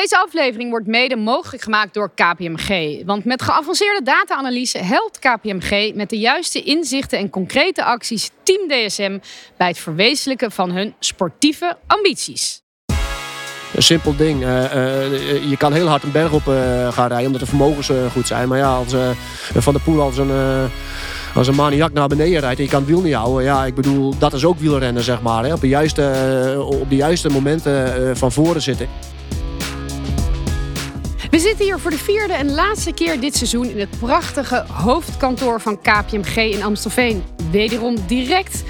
Deze aflevering wordt mede mogelijk gemaakt door KPMG. Want met geavanceerde data-analyse helpt KPMG met de juiste inzichten en concrete acties Team DSM bij het verwezenlijken van hun sportieve ambities. Een simpel ding. Uh, uh, je kan heel hard een berg op uh, gaan rijden omdat de vermogens goed zijn. Maar ja, als Van der Poel als een, als een maniak naar beneden rijdt en je kan het wiel niet houden. Ja, ik bedoel, dat is ook wielrennen zeg maar. Hè. Op, de juiste, op de juiste momenten van voren zitten. We zitten hier voor de vierde en laatste keer dit seizoen in het prachtige hoofdkantoor van KPMG in Amstelveen. Wederom direct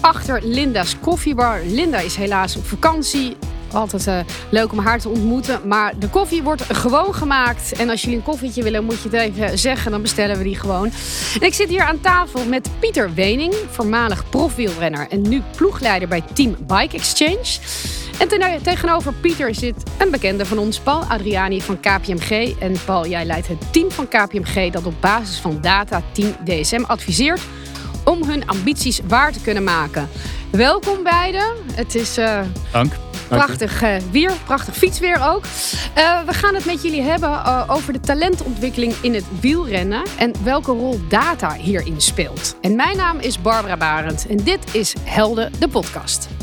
achter Linda's koffiebar. Linda is helaas op vakantie. Altijd uh, leuk om haar te ontmoeten. Maar de koffie wordt gewoon gemaakt. En als jullie een koffietje willen, moet je het even zeggen. Dan bestellen we die gewoon. Ik zit hier aan tafel met Pieter Wening, voormalig profwielrenner en nu ploegleider bij Team Bike Exchange. En tegenover Pieter zit een bekende van ons, Paul Adriani van KPMG. En Paul, jij leidt het team van KPMG dat op basis van data Team DSM adviseert om hun ambities waar te kunnen maken. Welkom beiden. Het is uh, Dank. prachtig uh, weer, prachtig fietsweer ook. Uh, we gaan het met jullie hebben over de talentontwikkeling in het wielrennen en welke rol data hierin speelt. En mijn naam is Barbara Barend en dit is Helden, de podcast.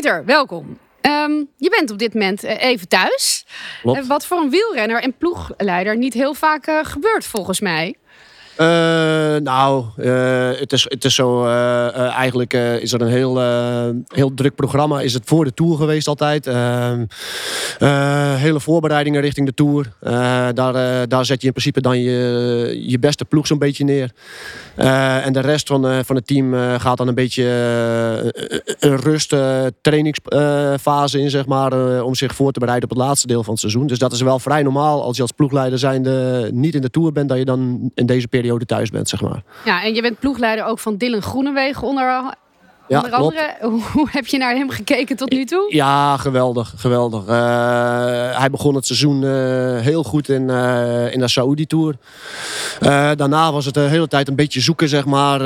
Pieter, welkom. Um, je bent op dit moment eh, even thuis. Klopt. Wat voor een wielrenner en ploegleider niet heel vaak uh, gebeurt volgens mij. Uh, nou, uh, het, is, het is zo. Uh, eigenlijk is er een heel, heel druk programma. Is het voor de tour geweest altijd. Ehm, hele voorbereidingen richting de tour. daar, daar zet je in principe dan je, je beste ploeg zo'n beetje neer. en de rest van, van het team gaat dan een beetje een rust trainingsfase in, zeg maar. om zich voor te bereiden op het laatste deel van het seizoen. Dus dat is wel vrij normaal als je als ploegleider zijnde niet in de tour bent. Dat je dan in deze periode thuis bent, zeg maar. Ja, en je bent ploegleider ook van Dylan Groenewegen onder, ja, onder andere. Hoe heb je naar hem gekeken tot nu toe? Ja, geweldig. geweldig. Uh, hij begon het seizoen uh, heel goed in, uh, in de Saudi Tour. daarna was het de hele tijd een beetje zoeken, zeg maar.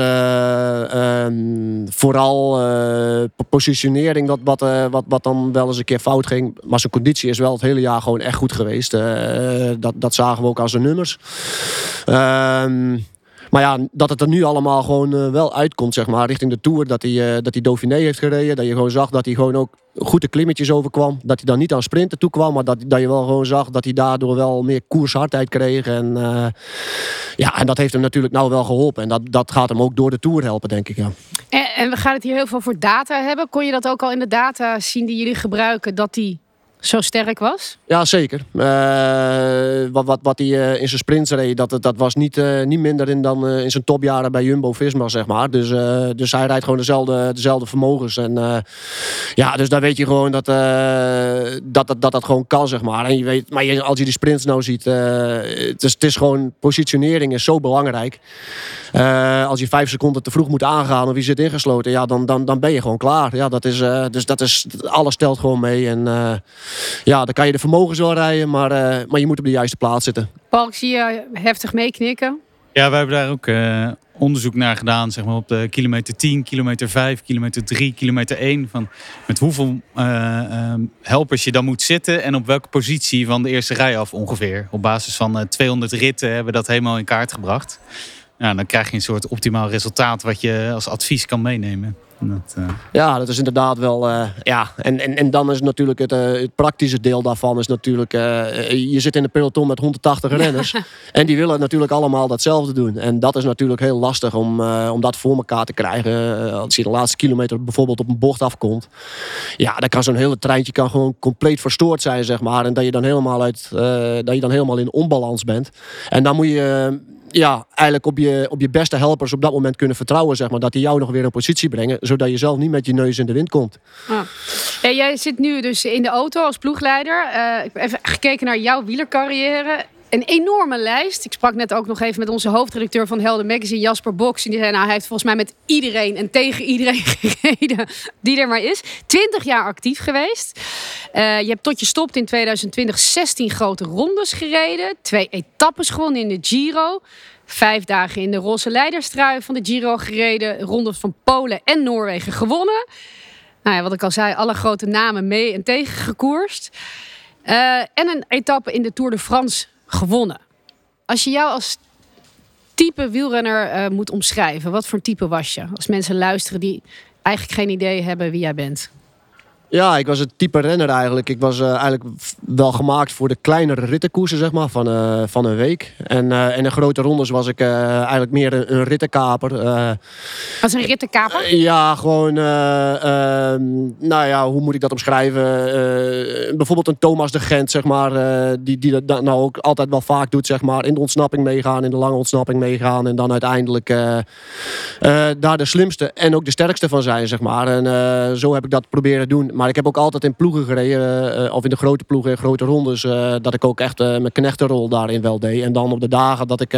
Ehm, vooral positionering, wat, wat, wat, wat dan wel eens een keer fout ging. Maar zijn conditie is wel het hele jaar gewoon echt goed geweest. dat, dat zagen we ook aan zijn nummers. Ehm maar ja, dat het er nu allemaal gewoon uh, wel uitkomt, zeg maar, richting de Tour. Dat hij, uh, dat hij Dauphiné heeft gereden. Dat je gewoon zag dat hij gewoon ook goede klimmetjes overkwam. Dat hij dan niet aan sprinten toe kwam. Maar dat, dat je wel gewoon zag dat hij daardoor wel meer koershardheid kreeg. En, uh, ja, en dat heeft hem natuurlijk nou wel geholpen. En dat, dat gaat hem ook door de Tour helpen, denk ik. Ja. En, en we gaan het hier heel veel voor data hebben. Kon je dat ook al in de data zien die jullie gebruiken? Dat die zo sterk was? Ja, zeker. Uh, wat, wat, wat hij uh, in zijn sprints reed, dat, dat was niet, uh, niet minder in dan in zijn topjaren bij Jumbo-Visma, zeg maar. Dus, dus hij rijdt gewoon dezelfde, dezelfde vermogens. En ja, dus daar weet je gewoon dat, dat, dat, dat dat gewoon kan, zeg maar. En je weet, maar je, als je die sprints nou ziet, het, is, het is gewoon, positionering is zo belangrijk. als je vijf seconden te vroeg moet aangaan of je zit ingesloten, ja, dan, dan, dan ben je gewoon klaar. Ja, dat is, dus dat is, alles telt gewoon mee. En ja, dan kan je de vermogens wel rijden, maar, uh, maar je moet op de juiste plaats zitten. Paul, ik zie je heftig meeknikken. Ja, wij hebben daar ook uh, onderzoek naar gedaan, zeg maar op de kilometer 10, kilometer 5, kilometer 3, kilometer 1. Van met hoeveel uh, helpers je dan moet zitten en op welke positie van de eerste rij af ongeveer. Op basis van 200 ritten hebben we dat helemaal in kaart gebracht. Ja, dan krijg je een soort optimaal resultaat wat je als advies kan meenemen. Dat, uh... Ja, dat is inderdaad wel. Uh, ja, en, en, en dan is natuurlijk het, uh, het praktische deel daarvan is natuurlijk. je zit in een peloton met 180 renners. en die willen natuurlijk allemaal datzelfde doen. En dat is natuurlijk heel lastig om, om dat voor elkaar te krijgen. als je de laatste kilometer bijvoorbeeld op een bocht afkomt. Ja, dan kan zo'n hele treintje kan gewoon compleet verstoord zijn, zeg maar. En dat je dan helemaal uit dat je dan helemaal in onbalans bent. En dan moet je ja, eigenlijk op je, op je beste helpers op dat moment kunnen vertrouwen. Zeg maar, dat die jou nog weer in positie brengen. Zodat je zelf niet met je neus in de wind komt. Jij zit nu dus in de auto als ploegleider. Uh, ik heb even gekeken naar jouw wielercarrière. Een enorme lijst. Ik sprak net ook nog even met onze hoofdredacteur van Helden Magazine, Jasper Box. En die zei, nou, hij heeft volgens mij met iedereen en tegen iedereen gereden die er maar is. 20 jaar actief geweest. Uh, je hebt tot je stopt in 2020 16 grote rondes gereden. Twee etappes gewonnen in de Giro. Vijf dagen in de roze leiderstrui van de Giro gereden. Rondes van Polen en Noorwegen gewonnen. Nou ja, wat ik al zei, alle grote namen mee en tegen gekoerst. Uh, en een etappe in de Tour de France gewonnen. Als je jou als type wielrenner uh, moet omschrijven, wat voor type was je? Als mensen luisteren die eigenlijk geen idee hebben wie jij bent. Ja, ik was het type renner eigenlijk. Ik was uh, eigenlijk wel gemaakt voor de kleinere rittenkoersen, zeg maar, van, uh, van een week. En uh, in de grote rondes was ik eigenlijk meer een, een rittenkaper. Wat is een rittenkaper? ja, gewoon, ehm, nou ja, hoe moet ik dat omschrijven? bijvoorbeeld een Thomas de Gent, zeg maar, die, die dat nou ook altijd wel vaak doet, zeg maar. In de ontsnapping meegaan, in de lange ontsnapping meegaan. En dan uiteindelijk daar de slimste en ook de sterkste van zijn, zeg maar. En zo heb ik dat proberen doen. Maar ik heb ook altijd in ploegen gereden, uh, of in de grote ploegen, grote rondes, uh, dat ik ook echt uh, mijn knechtenrol daarin wel deed. En dan op de dagen dat ik,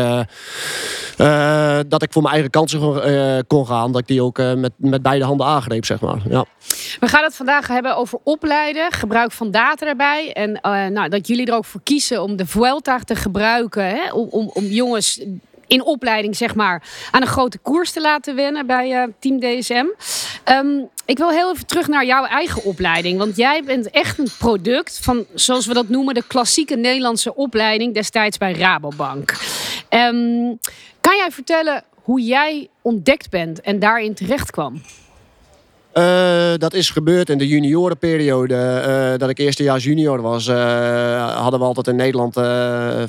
dat ik voor mijn eigen kansen kon gaan, dat ik die ook met, met beide handen aangreep, zeg maar. Ja. We gaan het vandaag hebben over opleiden, gebruik van data erbij. En nou, dat jullie er ook voor kiezen om de Vuelta te gebruiken, hè, om, om, om jongens in opleiding, zeg maar, aan een grote koers te laten wennen bij uh, Team DSM. Um, ik wil heel even terug naar jouw eigen opleiding. Want jij bent echt een product van, zoals we dat noemen, de klassieke Nederlandse opleiding destijds bij Rabobank. Um, kan jij vertellen hoe jij ontdekt bent en daarin terecht kwam? Uh, dat is gebeurd in de juniorenperiode. Uh, dat ik eerstejaars junior was. Uh, hadden we altijd in Nederland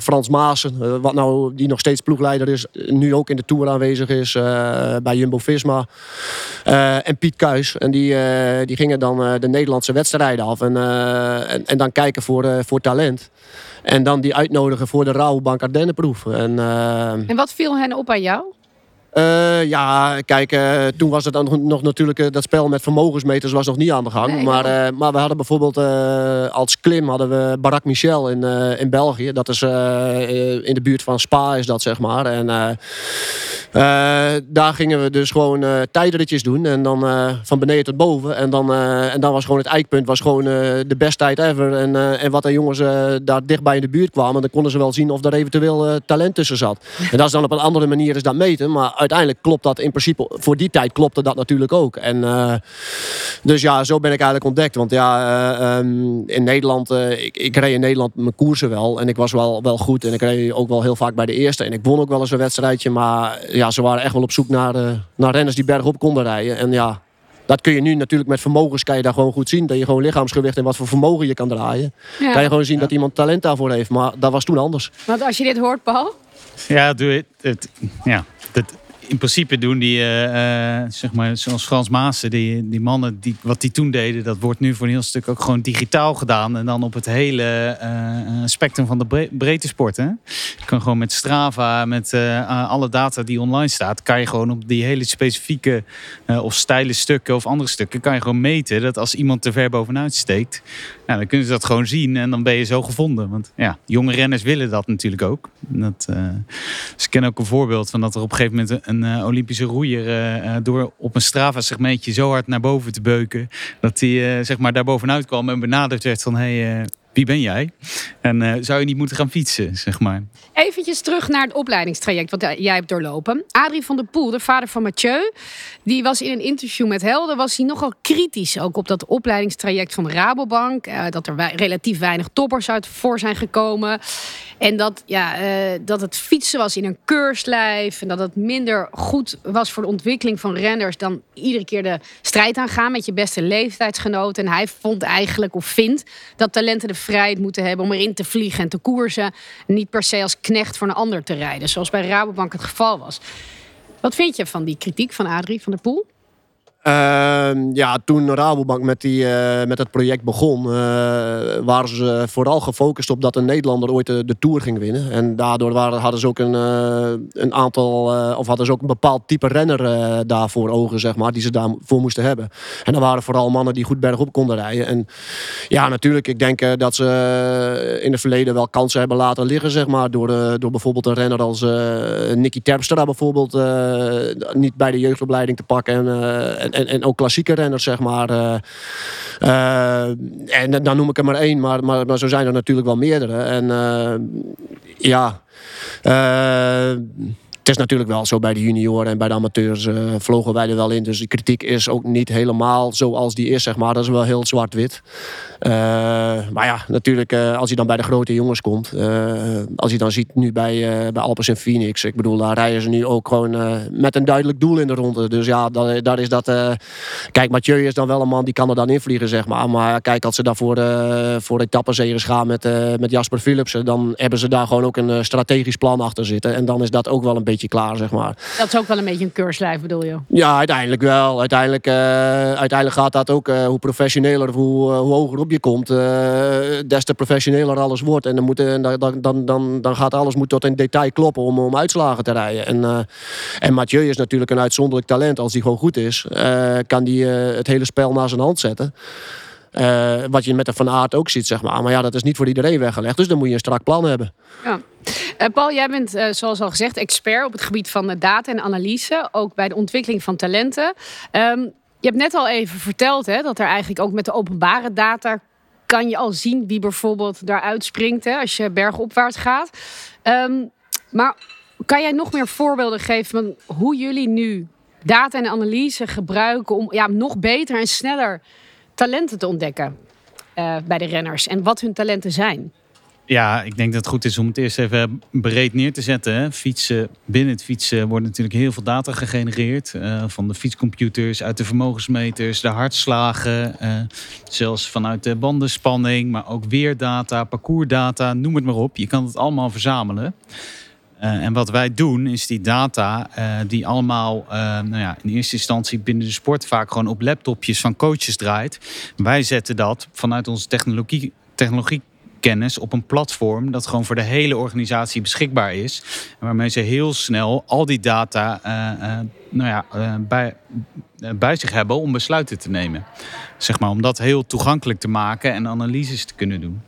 Frans Maassen. wat nou, die nog steeds ploegleider is. Nu ook in de Tour aanwezig is. bij Jumbo-Visma. en Piet Kuis. En die, die gingen dan de Nederlandse wedstrijden af. En, en, en, dan kijken voor, voor talent. En dan die uitnodigen voor de Rabobank Ardennenproef. En, en wat viel hen op aan jou? Uh, ja, kijk, uh, toen was het dan nog natuurlijk uh, dat spel met vermogensmeters was nog niet aan de gang. Nee, maar, maar we hadden bijvoorbeeld als klim hadden we Barak Michel in, in België. Dat is in de buurt van Spa is dat zeg maar. En daar gingen we dus gewoon tijdritjes doen en dan van beneden tot boven. En dan, en dan was gewoon het eikpunt was gewoon de beste tijd ever. En, en wat de jongens daar dichtbij in de buurt kwamen, dan konden ze wel zien of er eventueel talent tussen zat. En dat is dan op een andere manier is dat meten, maar uiteindelijk klopt dat in principe, voor die tijd klopte dat natuurlijk ook. En, uh, dus ja, zo ben ik eigenlijk ontdekt. Want ja, uh, um, in Nederland, uh, ik, ik reed in Nederland mijn koersen wel. En ik was wel, wel goed. En ik reed ook wel heel vaak bij de eerste. En ik won ook wel eens een wedstrijdje. Maar ja, ze waren echt wel op zoek naar, naar renners die bergop konden rijden. En ja, dat kun je nu natuurlijk met vermogens kan je daar gewoon goed zien. Dat je gewoon lichaamsgewicht en wat voor vermogen je kan draaien. Ja. Kan je gewoon zien dat iemand talent daarvoor heeft. Maar dat was toen anders. Want als je dit hoort, Paul? Ja, doe het. het ja, in principe doen die, uh, zeg maar, zoals Frans Maassen, die, die mannen, die, wat die toen deden, dat wordt nu voor een heel stuk ook gewoon digitaal gedaan. En dan op het hele uh, spectrum van de breedte sport. Hè? Je kan gewoon met Strava, met alle data die online staat, kan je gewoon op die hele specifieke of steile stukken of andere stukken, kan je gewoon meten dat als iemand te ver bovenuit steekt, nou, dan kunnen ze dat gewoon zien en dan ben je zo gevonden. Want ja, jonge renners willen dat natuurlijk ook. Dat, dus ken ook een voorbeeld van dat er op een gegeven moment een een uh, Olympische roeier uh, door op een Strava-segmentje zo hard naar boven te beuken. Dat hij zeg maar daar bovenuit kwam en benaderd werd van... Hey, wie ben jij? En uh, zou je niet moeten gaan fietsen, zeg maar. Eventjes terug naar het opleidingstraject wat jij hebt doorlopen. Adrie van der Poel, de vader van Mathieu, die was in een interview met Helden, was hij nogal kritisch ook op dat opleidingstraject van Rabobank. Uh, dat er relatief weinig toppers uit voor zijn gekomen. En dat, ja, dat het fietsen was in een keurslijf. En dat het minder goed was voor de ontwikkeling van renners dan iedere keer de strijd aangaan met je beste leeftijdsgenoot. En hij vond eigenlijk, of vindt, dat talenten de vrijheid moeten hebben om erin te vliegen en te koersen. niet per se als knecht voor een ander te rijden, zoals bij Rabobank het geval was. Wat vind je van die kritiek van Adrie van der Poel? Ehm, ja, toen Rabobank met, die, eh, met het project begon, eh, waren ze vooral gefocust op dat een Nederlander ooit de, de Tour ging winnen. En daardoor waren, hadden ze ook een, eh, een aantal, of hadden ze ook een bepaald type renner eh, daar voor ogen, zeg maar, die ze daarvoor moesten hebben. En dat waren vooral mannen die goed bergop konden rijden. En ja, natuurlijk, ik denk dat ze in het verleden wel kansen hebben laten liggen, zeg maar, door, door bijvoorbeeld een renner als Nicky Terpstra bijvoorbeeld niet bij de jeugdopleiding te pakken. En, en, en, ook klassieke renners, zeg maar. eh, eh, en dan noem ik er maar één, maar, maar, maar zo zijn er natuurlijk wel meerdere. En eh, ja, eh, het is natuurlijk wel zo bij de junioren en bij de amateurs eh, vlogen wij er wel in. Dus de kritiek is ook niet helemaal zoals die is, zeg maar. Dat is wel heel zwart-wit. Eh, maar ja, natuurlijk, eh, als hij dan bij de grote jongens komt. als je dan ziet nu bij, bij Alpes en Phoenix. Ik bedoel, daar rijden ze nu ook gewoon met een duidelijk doel in de ronde. Dus ja, daar, is dat... kijk, Mathieu is dan wel een man die kan er dan invliegen, zeg maar. Maar kijk, als ze daarvoor uh, voor etappenzegers gaan met, met Jasper Philipsen... dan hebben ze daar gewoon ook een strategisch plan achter zitten. En dan is dat ook wel een beetje klaar, zeg maar. Dat is ook wel een beetje een keurslijf, bedoel je? Ja, uiteindelijk wel. Uiteindelijk, eh, uiteindelijk gaat dat ook. eh, hoe professioneler, hoe, eh, hoe hoger op je komt, des te professioneler alles wordt. En dan, moet, dan, dan, dan, dan, gaat alles moet tot in detail kloppen om, om uitslagen te rijden. En, en Mathieu is natuurlijk een uitzonderlijk talent. Als hij gewoon goed is, kan hij het hele spel naar zijn hand zetten. Eh, wat je met de Van Aert ook ziet, zeg maar. Maar ja, dat is niet voor iedereen weggelegd. Dus dan moet je een strak plan hebben. Ja. Eh, Paul, jij bent, eh, zoals al gezegd, expert op het gebied van data en analyse. Ook bij de ontwikkeling van talenten. Ehm, je hebt net al even verteld hè, dat er eigenlijk ook met de openbare data kan je al zien wie bijvoorbeeld daaruit springt hè, als je bergopwaarts gaat. Ehm, maar kan jij nog meer voorbeelden geven van hoe jullie nu data en analyse gebruiken om ja, nog beter en sneller talenten te ontdekken eh, bij de renners en wat hun talenten zijn? Ja, ik denk dat het goed is om het eerst even breed neer te zetten. Hè. Fietsen, binnen het fietsen wordt natuurlijk heel veel data gegenereerd. eh, van de fietscomputers, uit de vermogensmeters, de hartslagen. eh, zelfs vanuit de bandenspanning, maar ook weerdata, parcoursdata, noem het maar op. Je kan het allemaal verzamelen. Eh, en wat wij doen is die data, eh, die allemaal eh, nou ja, in eerste instantie binnen de sport vaak gewoon op laptopjes van coaches draait. Wij zetten dat vanuit onze technologie, technologiekennis op een platform dat gewoon voor de hele organisatie beschikbaar is. Waarmee ze heel snel al die data eh, eh, nou ja, eh, bij, eh, bij zich hebben om besluiten te nemen. Zeg maar, om dat heel toegankelijk te maken en analyses te kunnen doen.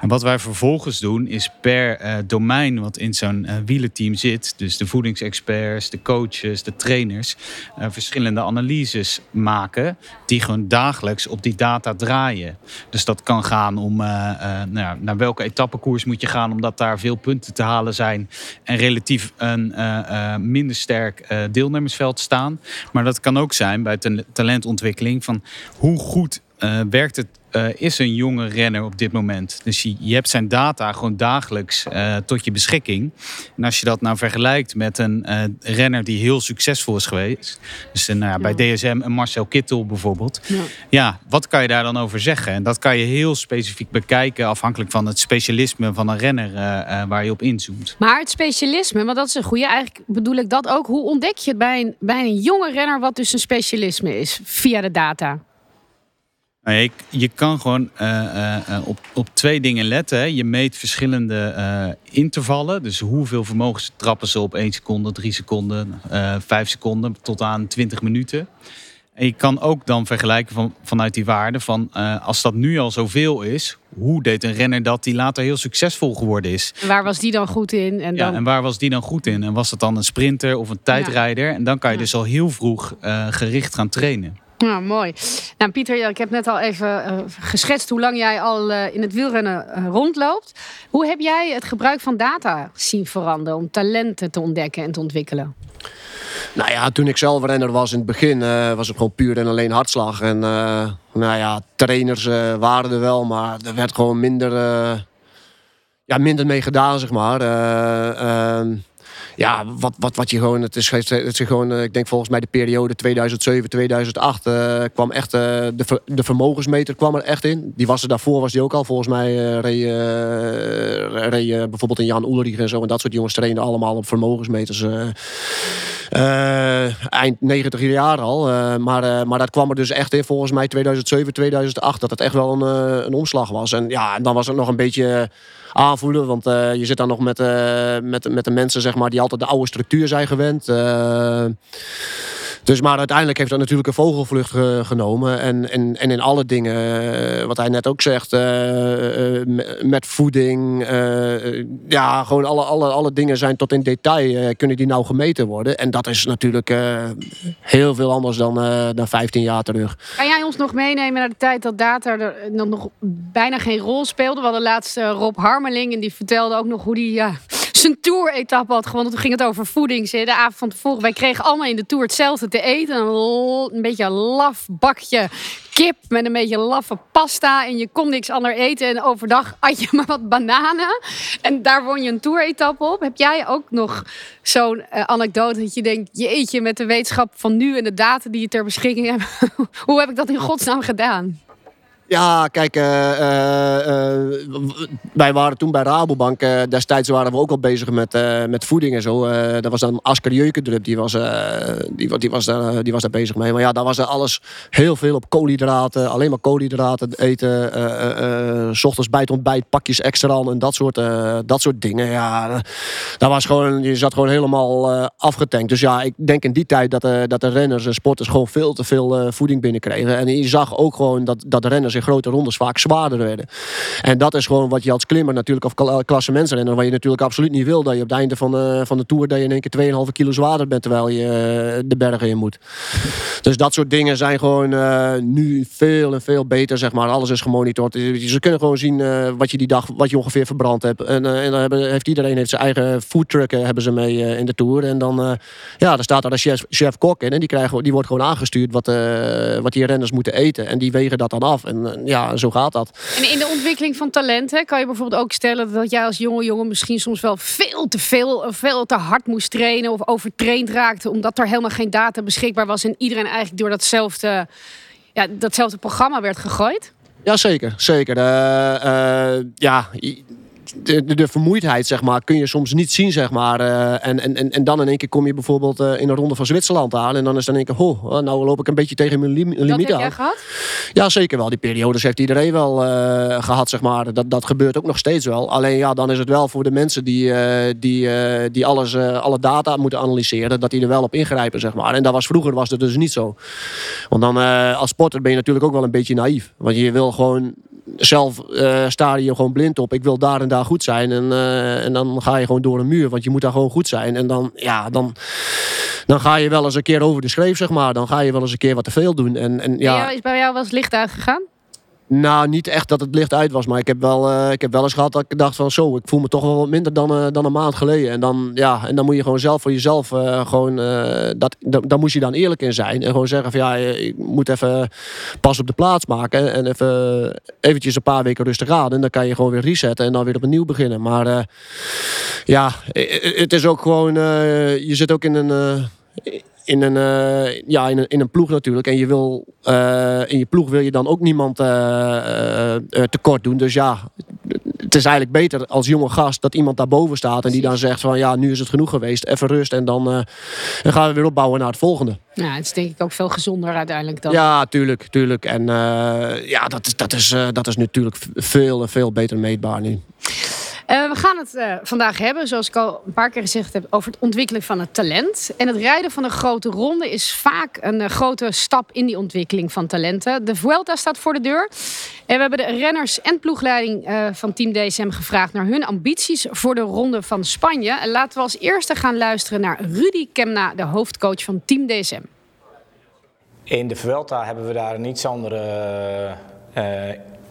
En wat wij vervolgens doen is per eh, domein wat in zo'n eh, wielenteam zit, dus de voedingsexperts, de coaches, de trainers, verschillende analyses maken die gewoon dagelijks op die data draaien. Dus dat kan gaan om nou ja, naar welke etappekoers moet je gaan omdat daar veel punten te halen zijn en relatief een minder sterk eh, deelnemersveld staan. Maar dat kan ook zijn bij ta- talentontwikkeling van hoe goed eh, werkt het, eh, is een jonge renner op dit moment. Dus je, je hebt zijn data gewoon dagelijks eh, tot je beschikking. En als je dat nou vergelijkt met een eh, renner die heel succesvol is geweest. Dus een, nou ja, bij DSM een Marcel Kittel bijvoorbeeld. Ja. Ja, wat kan je daar dan over zeggen? En dat kan je heel specifiek bekijken afhankelijk van het specialisme van een renner waar je op inzoomt. Maar het specialisme, want dat is een goede. Eigenlijk bedoel ik dat ook. Hoe ontdek je het bij een, bij een jonge renner wat dus een specialisme is via de data? Nou, je, je kan gewoon eh, eh, eh, op, op twee dingen letten. Hè. Je meet verschillende intervallen. Dus hoeveel vermogens trappen ze op 1 seconde, 3 seconden, eh 5 seconden tot aan 20 minuten. En je kan ook dan vergelijken van, vanuit die waarde van als dat nu al zoveel is, hoe deed een renner dat die later heel succesvol geworden is? En waar was die dan goed in? En Ja, dan, en waar was die dan goed in? En was dat dan een sprinter of een tijdrijder? En dan kan je Ja. dus al heel vroeg gericht gaan trainen. Ja, mooi. Nou, Pieter, ik heb net al even eh, geschetst hoe lang jij al eh, in het wielrennen eh, rondloopt. Hoe heb jij het gebruik van data zien veranderen om talenten te ontdekken en te ontwikkelen? Nou ja, toen ik zelf renner was in het begin, was het gewoon puur en alleen hartslag. En nou ja, trainers waren er wel, maar er werd gewoon minder, ja, minder mee gedaan, zeg maar. Ja, wat, wat, wat je gewoon, het is, het is gewoon, eh, ik denk volgens mij de periode 2007-2008 eh, kwam echt, eh, de, de vermogensmeter kwam er echt in. Die was er daarvoor, was die ook al. Volgens mij eh, reed, bijvoorbeeld een Jan Ulrich en zo. En dat soort jongens trainden allemaal op vermogensmeters. eind 90 jaar al. maar, maar dat kwam er dus echt in volgens mij 2007, 2008. Dat het echt wel een, een omslag was. En ja, dan was het nog een beetje aanvoelen. Want je zit dan nog met, met, met de mensen zeg maar, die altijd de oude structuur zijn gewend. Dus, maar uiteindelijk heeft dat natuurlijk een vogelvlucht genomen. En, en, en in alle dingen, eh, wat hij net ook zegt, uh, met voeding. ja, gewoon alle, alle, alle dingen zijn tot in detail, kunnen die nou gemeten worden. En dat is natuurlijk heel veel anders dan, dan 15 jaar terug. Kan jij ons nog meenemen naar de tijd dat data er nog bijna geen rol speelde? We hadden laatst Rob Harmeling en die vertelde ook nog hoe die... Ja, zijn tour-etappe had gewonnen. Toen ging het over voeding. De avond van tevoren. Wij kregen allemaal in de tour hetzelfde te eten. Een, een beetje een laf bakje kip met een beetje laffe pasta. En je kon niks anders eten. En overdag at je maar wat bananen. En daar won je een tour-etappe op. Heb jij ook nog zo'n uh, anekdote dat je denkt... je eet je met de wetenschap van nu en de data die je ter beschikking hebt. Hoe heb ik dat in godsnaam gedaan? Ja, kijk, uh, uh, wij waren toen bij Rabobank. destijds waren we ook al bezig met, met voeding en zo. dat was dan Asker Jeukendrup, die was, die, die, was daar, die was daar bezig mee. Maar ja, daar was alles heel veel op koolhydraten. Alleen maar koolhydraten eten. s ochtends bij het ontbijt pakjes extra en dat soort, dat soort dingen. Ja, dat was gewoon, je zat gewoon helemaal afgetankt. Dus ja, ik denk in die tijd dat, dat de renners en sporters gewoon veel te veel voeding binnenkregen. En je zag ook gewoon dat, dat de renners grote rondes vaak zwaarder werden. En dat is gewoon wat je als klimmer natuurlijk, of klasse mensenrenner, waar je natuurlijk absoluut niet wil. Dat je op het einde van de, van de Tour dat je in één keer 2,5 kilo zwaarder bent terwijl je eh, de bergen in moet. Dus dat soort dingen zijn gewoon uh, nu veel en veel beter, zeg maar. Alles is gemonitord. Ze kunnen gewoon zien wat je die dag, wat je ongeveer verbrand hebt. En, en dan hebben, heeft iedereen heeft zijn eigen foodtruck hebben ze mee in de Tour. En dan, ja, dan staat daar een chef, chef kok in en die, krijgen, die wordt gewoon aangestuurd wat, wat die renners moeten eten. En die wegen dat dan af. En ja, zo gaat dat. En in de ontwikkeling van talenten kan je bijvoorbeeld ook stellen dat jij als jonge jongen misschien soms wel veel te veel, veel te hard moest trainen of overtraind raakte, omdat er helemaal geen data beschikbaar was en iedereen eigenlijk door datzelfde, ja, datzelfde programma werd gegooid? Ja, zeker. zeker. Uh, uh, ja, de, de, vermoeidheid, zeg maar, kun je soms niet zien, zeg maar. Uh, en, en, en dan in één keer kom je bijvoorbeeld uh, in een ronde van Zwitserland aan. En dan is dan in één keer, oh, nou loop ik een beetje tegen mijn limiet aan. Dat heb jij gehad? Ja, zeker wel. Die periodes heeft iedereen wel uh, gehad, zeg maar. Dat, dat gebeurt ook nog steeds wel. Alleen ja, dan is het wel voor de mensen die, die, die alles, alle data moeten analyseren, dat die er wel op ingrijpen, zeg maar. En dat was, vroeger was dat dus niet zo. Want dan als sporter ben je natuurlijk ook wel een beetje naïef. Want je wil gewoon zelf uh, sta je gewoon blind op. Ik wil daar en daar goed zijn. En, uh, en dan ga je gewoon door een muur. Want je moet daar gewoon goed zijn. En dan, ja, dan, dan ga je wel eens een keer over de schreef, zeg maar. Dan ga je wel eens een keer wat te veel doen. En, en, ja. Is bij jou wel eens licht uitgegaan? Nou, niet echt dat het licht uit was. Maar ik heb wel, uh, ik heb wel eens gehad dat ik dacht van zo, ik voel me toch wel wat minder dan, uh, dan een maand geleden. En dan, ja, en dan moet je gewoon zelf voor jezelf uh, gewoon, dat, dan moest je dan eerlijk in zijn. En gewoon zeggen van ja, ik moet even pas op de plaats maken. En even eventjes een paar weken rustig aan. En dan kan je gewoon weer resetten en dan weer opnieuw beginnen. Maar ja, het is ook gewoon, je zit ook in een in een, uh, ja, in, een, in een ploeg natuurlijk. En je wil, uh, in je ploeg wil je dan ook niemand uh, tekort doen. Dus ja, het is eigenlijk beter als jonge gast dat iemand daarboven staat. En die dan zegt van ja, nu is het genoeg geweest. Even rust en dan, dan gaan we weer opbouwen naar het volgende. Ja, het is denk ik ook veel gezonder uiteindelijk dan. Ja, tuurlijk, tuurlijk. En ja, dat is, dat, is, dat is natuurlijk veel, veel beter meetbaar nu. Uh, we gaan het uh, vandaag hebben, zoals ik al een paar keer gezegd heb, over het ontwikkelen van het talent. En het rijden van een grote ronde is vaak een uh, grote stap in die ontwikkeling van talenten. De Vuelta staat voor de deur. En we hebben de renners en ploegleiding van Team DSM gevraagd naar hun ambities voor de ronde van Spanje. En laten we als eerste gaan luisteren naar Rudy Kemna, de hoofdcoach van Team DSM. In de Vuelta hebben we daar een iets andere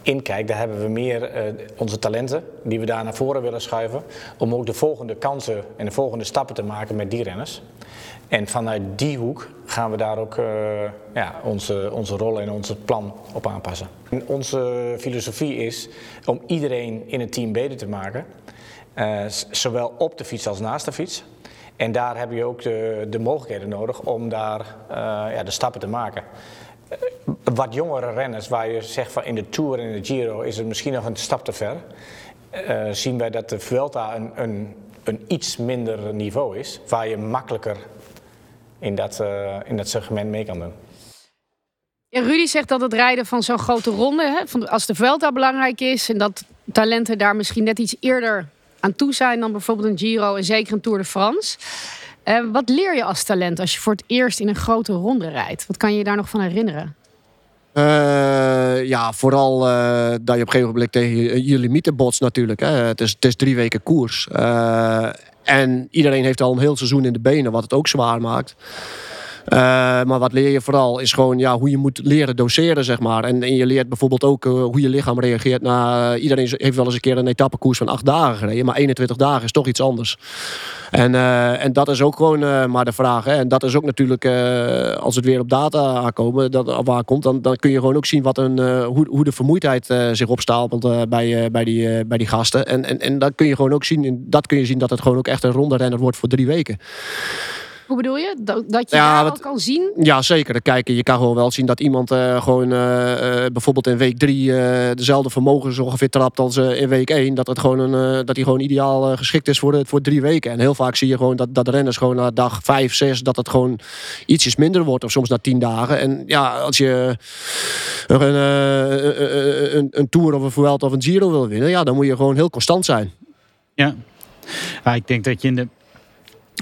inkijk, daar hebben we meer uh, onze talenten die we daar naar voren willen schuiven. Om ook de volgende kansen en de volgende stappen te maken met die renners. En vanuit die hoek gaan we daar ook uh, ja, onze, onze rol en onze plan op aanpassen. En onze filosofie is om iedereen in het team beter te maken. Uh, zowel op de fiets als naast de fiets. En daar heb je ook de, de mogelijkheden nodig om daar ja, de stappen te maken wat jongere renners, waar je zegt van in de Tour en in de Giro is het misschien nog een stap te ver, uh, zien wij dat de Vuelta een, een, een, iets minder niveau is, waar je makkelijker in dat, in dat segment mee kan doen. Rudy zegt dat het rijden van zo'n grote ronde, hè, als de Vuelta belangrijk is en dat talenten daar misschien net iets eerder aan toe zijn dan bijvoorbeeld een Giro en zeker een Tour de France. Uh, wat leer je als talent als je voor het eerst in een grote ronde rijdt? Wat kan je je daar nog van herinneren? Uh, ja, vooral uh, dat je op een gegeven moment tegen je, limieten botst natuurlijk. Hè. Het, is, het is drie weken koers. en iedereen heeft al een heel seizoen in de benen, wat het ook zwaar maakt. Uh, maar wat leer je vooral is gewoon ja, hoe je moet leren doseren, zeg maar. En, je leert bijvoorbeeld ook uh, hoe je lichaam reageert na... Uh, iedereen heeft wel eens een keer een etappekoers van acht dagen gereden. Maar 21 dagen is toch iets anders. En, en dat is ook gewoon maar de vraag. Hè. En dat is ook natuurlijk, als het weer op data aankomen, dat, waar komt, dan, dan kun je gewoon ook zien wat een, hoe, hoe de vermoeidheid zich opstapelt bij, bij, die, bij die gasten. En, en, en dat kun je gewoon ook zien, dat kun je zien dat het gewoon ook echt een ronde renner wordt voor drie weken. Hoe bedoel je? Dat, dat je ja, dat, kan zien? Ja, zeker. Kijken, je kan gewoon wel zien dat iemand uh, gewoon uh, bijvoorbeeld in week drie dezelfde vermogens ongeveer trapt als in week één. Dat, het gewoon een, dat hij gewoon ideaal geschikt is voor, de, voor drie weken. En heel vaak zie je gewoon dat, dat de renners gewoon na dag vijf, zes, dat het gewoon ietsjes minder wordt. Of soms na tien dagen. En ja, als je een, een, een Tour of een Vuelta of een Giro wil winnen, ja, dan moet je gewoon heel constant zijn. Ja. ja, ik denk dat je in de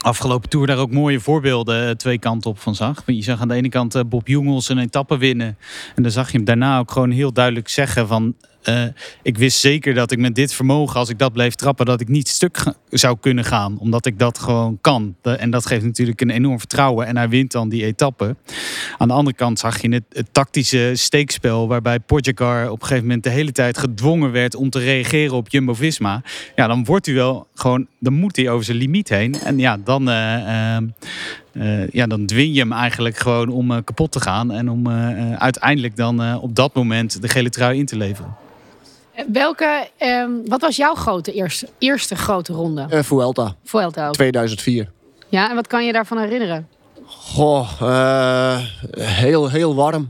afgelopen tour daar ook mooie voorbeelden eh, twee kanten op van zag. Je zag aan de ene kant eh, Bob Jungels een etappe winnen. En dan zag je hem daarna ook gewoon heel duidelijk zeggen van... Uh, ik wist zeker dat ik met dit vermogen, als ik dat bleef trappen, dat ik niet stuk zou kunnen gaan. Omdat ik dat gewoon kan. en dat geeft natuurlijk een enorm vertrouwen. En hij wint dan die etappe. Aan de andere kant zag je het, het tactische steekspel. Waarbij Pogacar op een gegeven moment de hele tijd gedwongen werd om te reageren op Jumbo-Visma. Ja, dan wordt hij wel gewoon, dan moet hij over zijn limiet heen. En ja, dan... Uh, uh, ja, dan dwing je hem eigenlijk gewoon om kapot te gaan. En om uiteindelijk dan op dat moment de gele trui in te leveren. Welke, ehm, wat was jouw grote eerste, eerste grote ronde? Uh, Vuelta. Vuelta ook. 2004. Ja, en wat kan je daarvan herinneren? Goh, uh, heel, heel warm.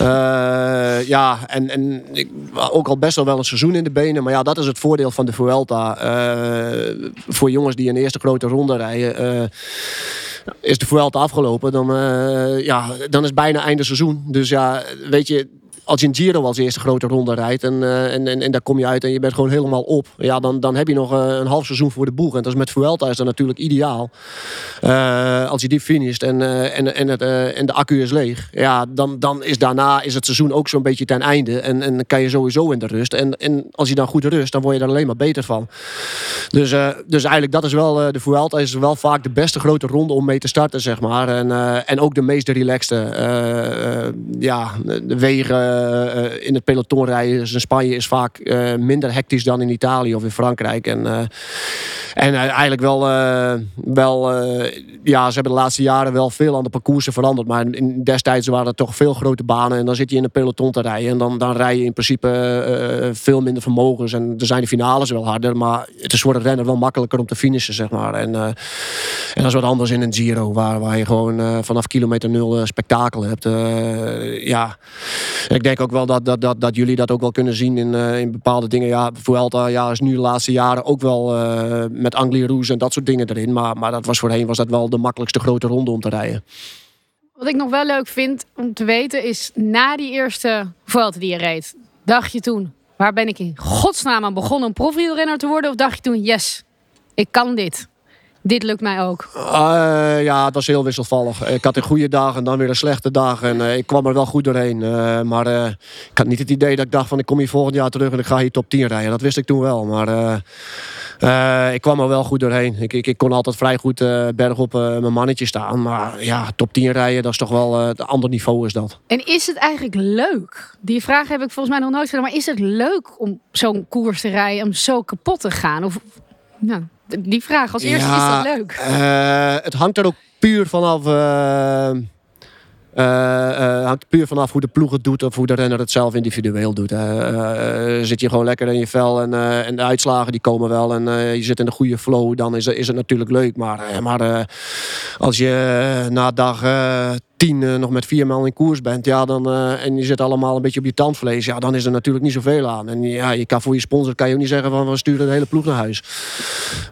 Uh, ja, en, en ik, ook al best wel wel een seizoen in de benen. Maar ja, dat is het voordeel van de Vuelta. Uh, voor jongens die een eerste grote ronde rijden. is de Vuelta afgelopen, dan, ja, dan is bijna einde seizoen. Dus ja, weet je, als je een Giro als eerste grote ronde rijdt en, uh, en, en, en, daar kom je uit en je bent gewoon helemaal op. Ja, dan, dan heb je nog uh, een half seizoen voor de boeg. En dat is met Vuelta is dat natuurlijk ideaal. Uh, als je die finisht en, en, en, het, en de accu is leeg. Ja, dan, dan is daarna is het seizoen ook zo'n beetje ten einde. En, en kan je sowieso in de rust. En, en als je dan goed rust, dan word je er alleen maar beter van. Dus, dus eigenlijk dat is wel, de Vuelta is wel vaak de beste grote ronde om mee te starten, zeg maar. En, en ook de meest relaxte. ja, de wegen eh, eh, in het peloton rijden dus in Spanje is vaak eh, minder hectisch dan in Italië of in Frankrijk. En, en eigenlijk wel, wel ja, ze hebben de laatste jaren wel veel aan de parcoursen veranderd. Maar in, destijds waren er toch veel grote banen. En dan zit je in een peloton te rijden. En dan, dan rij je in principe veel minder vermogens. En er zijn de finales wel harder. Maar het is voor de renner wel makkelijker om te finishen, zeg maar. En, en dat is wat anders in een Giro. Waar, waar je gewoon vanaf kilometer nul spektakel hebt. ja, denk ook wel dat, dat, dat, dat jullie dat ook wel kunnen zien in, uh, in bepaalde dingen. Ja, Vuelta ja, is nu de laatste jaren ook wel uh, met Anglia Rouge en dat soort dingen erin. Maar, maar dat was voorheen was dat wel de makkelijkste grote ronde om te rijden. Wat ik nog wel leuk vind om te weten is, na die eerste Vuelta die je reed, dacht je toen, waar ben ik in godsnaam aan begonnen om profielrenner te worden? Of dacht je toen, yes, ik kan dit? Dit lukt mij ook? Uh, ja, het was heel wisselvallig. Ik had een goede dag en dan weer een slechte dag. En uh, ik kwam er wel goed doorheen. Uh, maar ik had niet het idee dat ik dacht van ik kom hier volgend jaar terug en ik ga hier top 10 rijden. Dat wist ik toen wel. Maar ik kwam er wel goed doorheen. Ik, ik, ik kon altijd vrij goed berg op mijn mannetje staan. Maar ja, top 10 rijden, dat is toch wel een ander niveau is dat. En is het eigenlijk leuk? Die vraag heb ik volgens mij nog nooit gesteld. Maar is het leuk om zo'n koers te rijden, om zo kapot te gaan? Of, nou, die vraag als eerste, is dat leuk? Uh, het hangt er ook puur vanaf... Uh, uh, hangt puur vanaf hoe de ploeg het doet of hoe de renner het zelf individueel doet. zit je gewoon lekker in je vel en, en de uitslagen die komen wel en je zit in de goede flow, dan is, is het natuurlijk leuk. Maar, maar als je na dag eh, nog met vier man in koers bent, ja, dan, eh, en je zit allemaal een beetje op je tandvlees, ja, dan is er natuurlijk niet zoveel aan. En ja, je kan voor je sponsor kan je ook niet zeggen van we sturen de hele ploeg naar huis.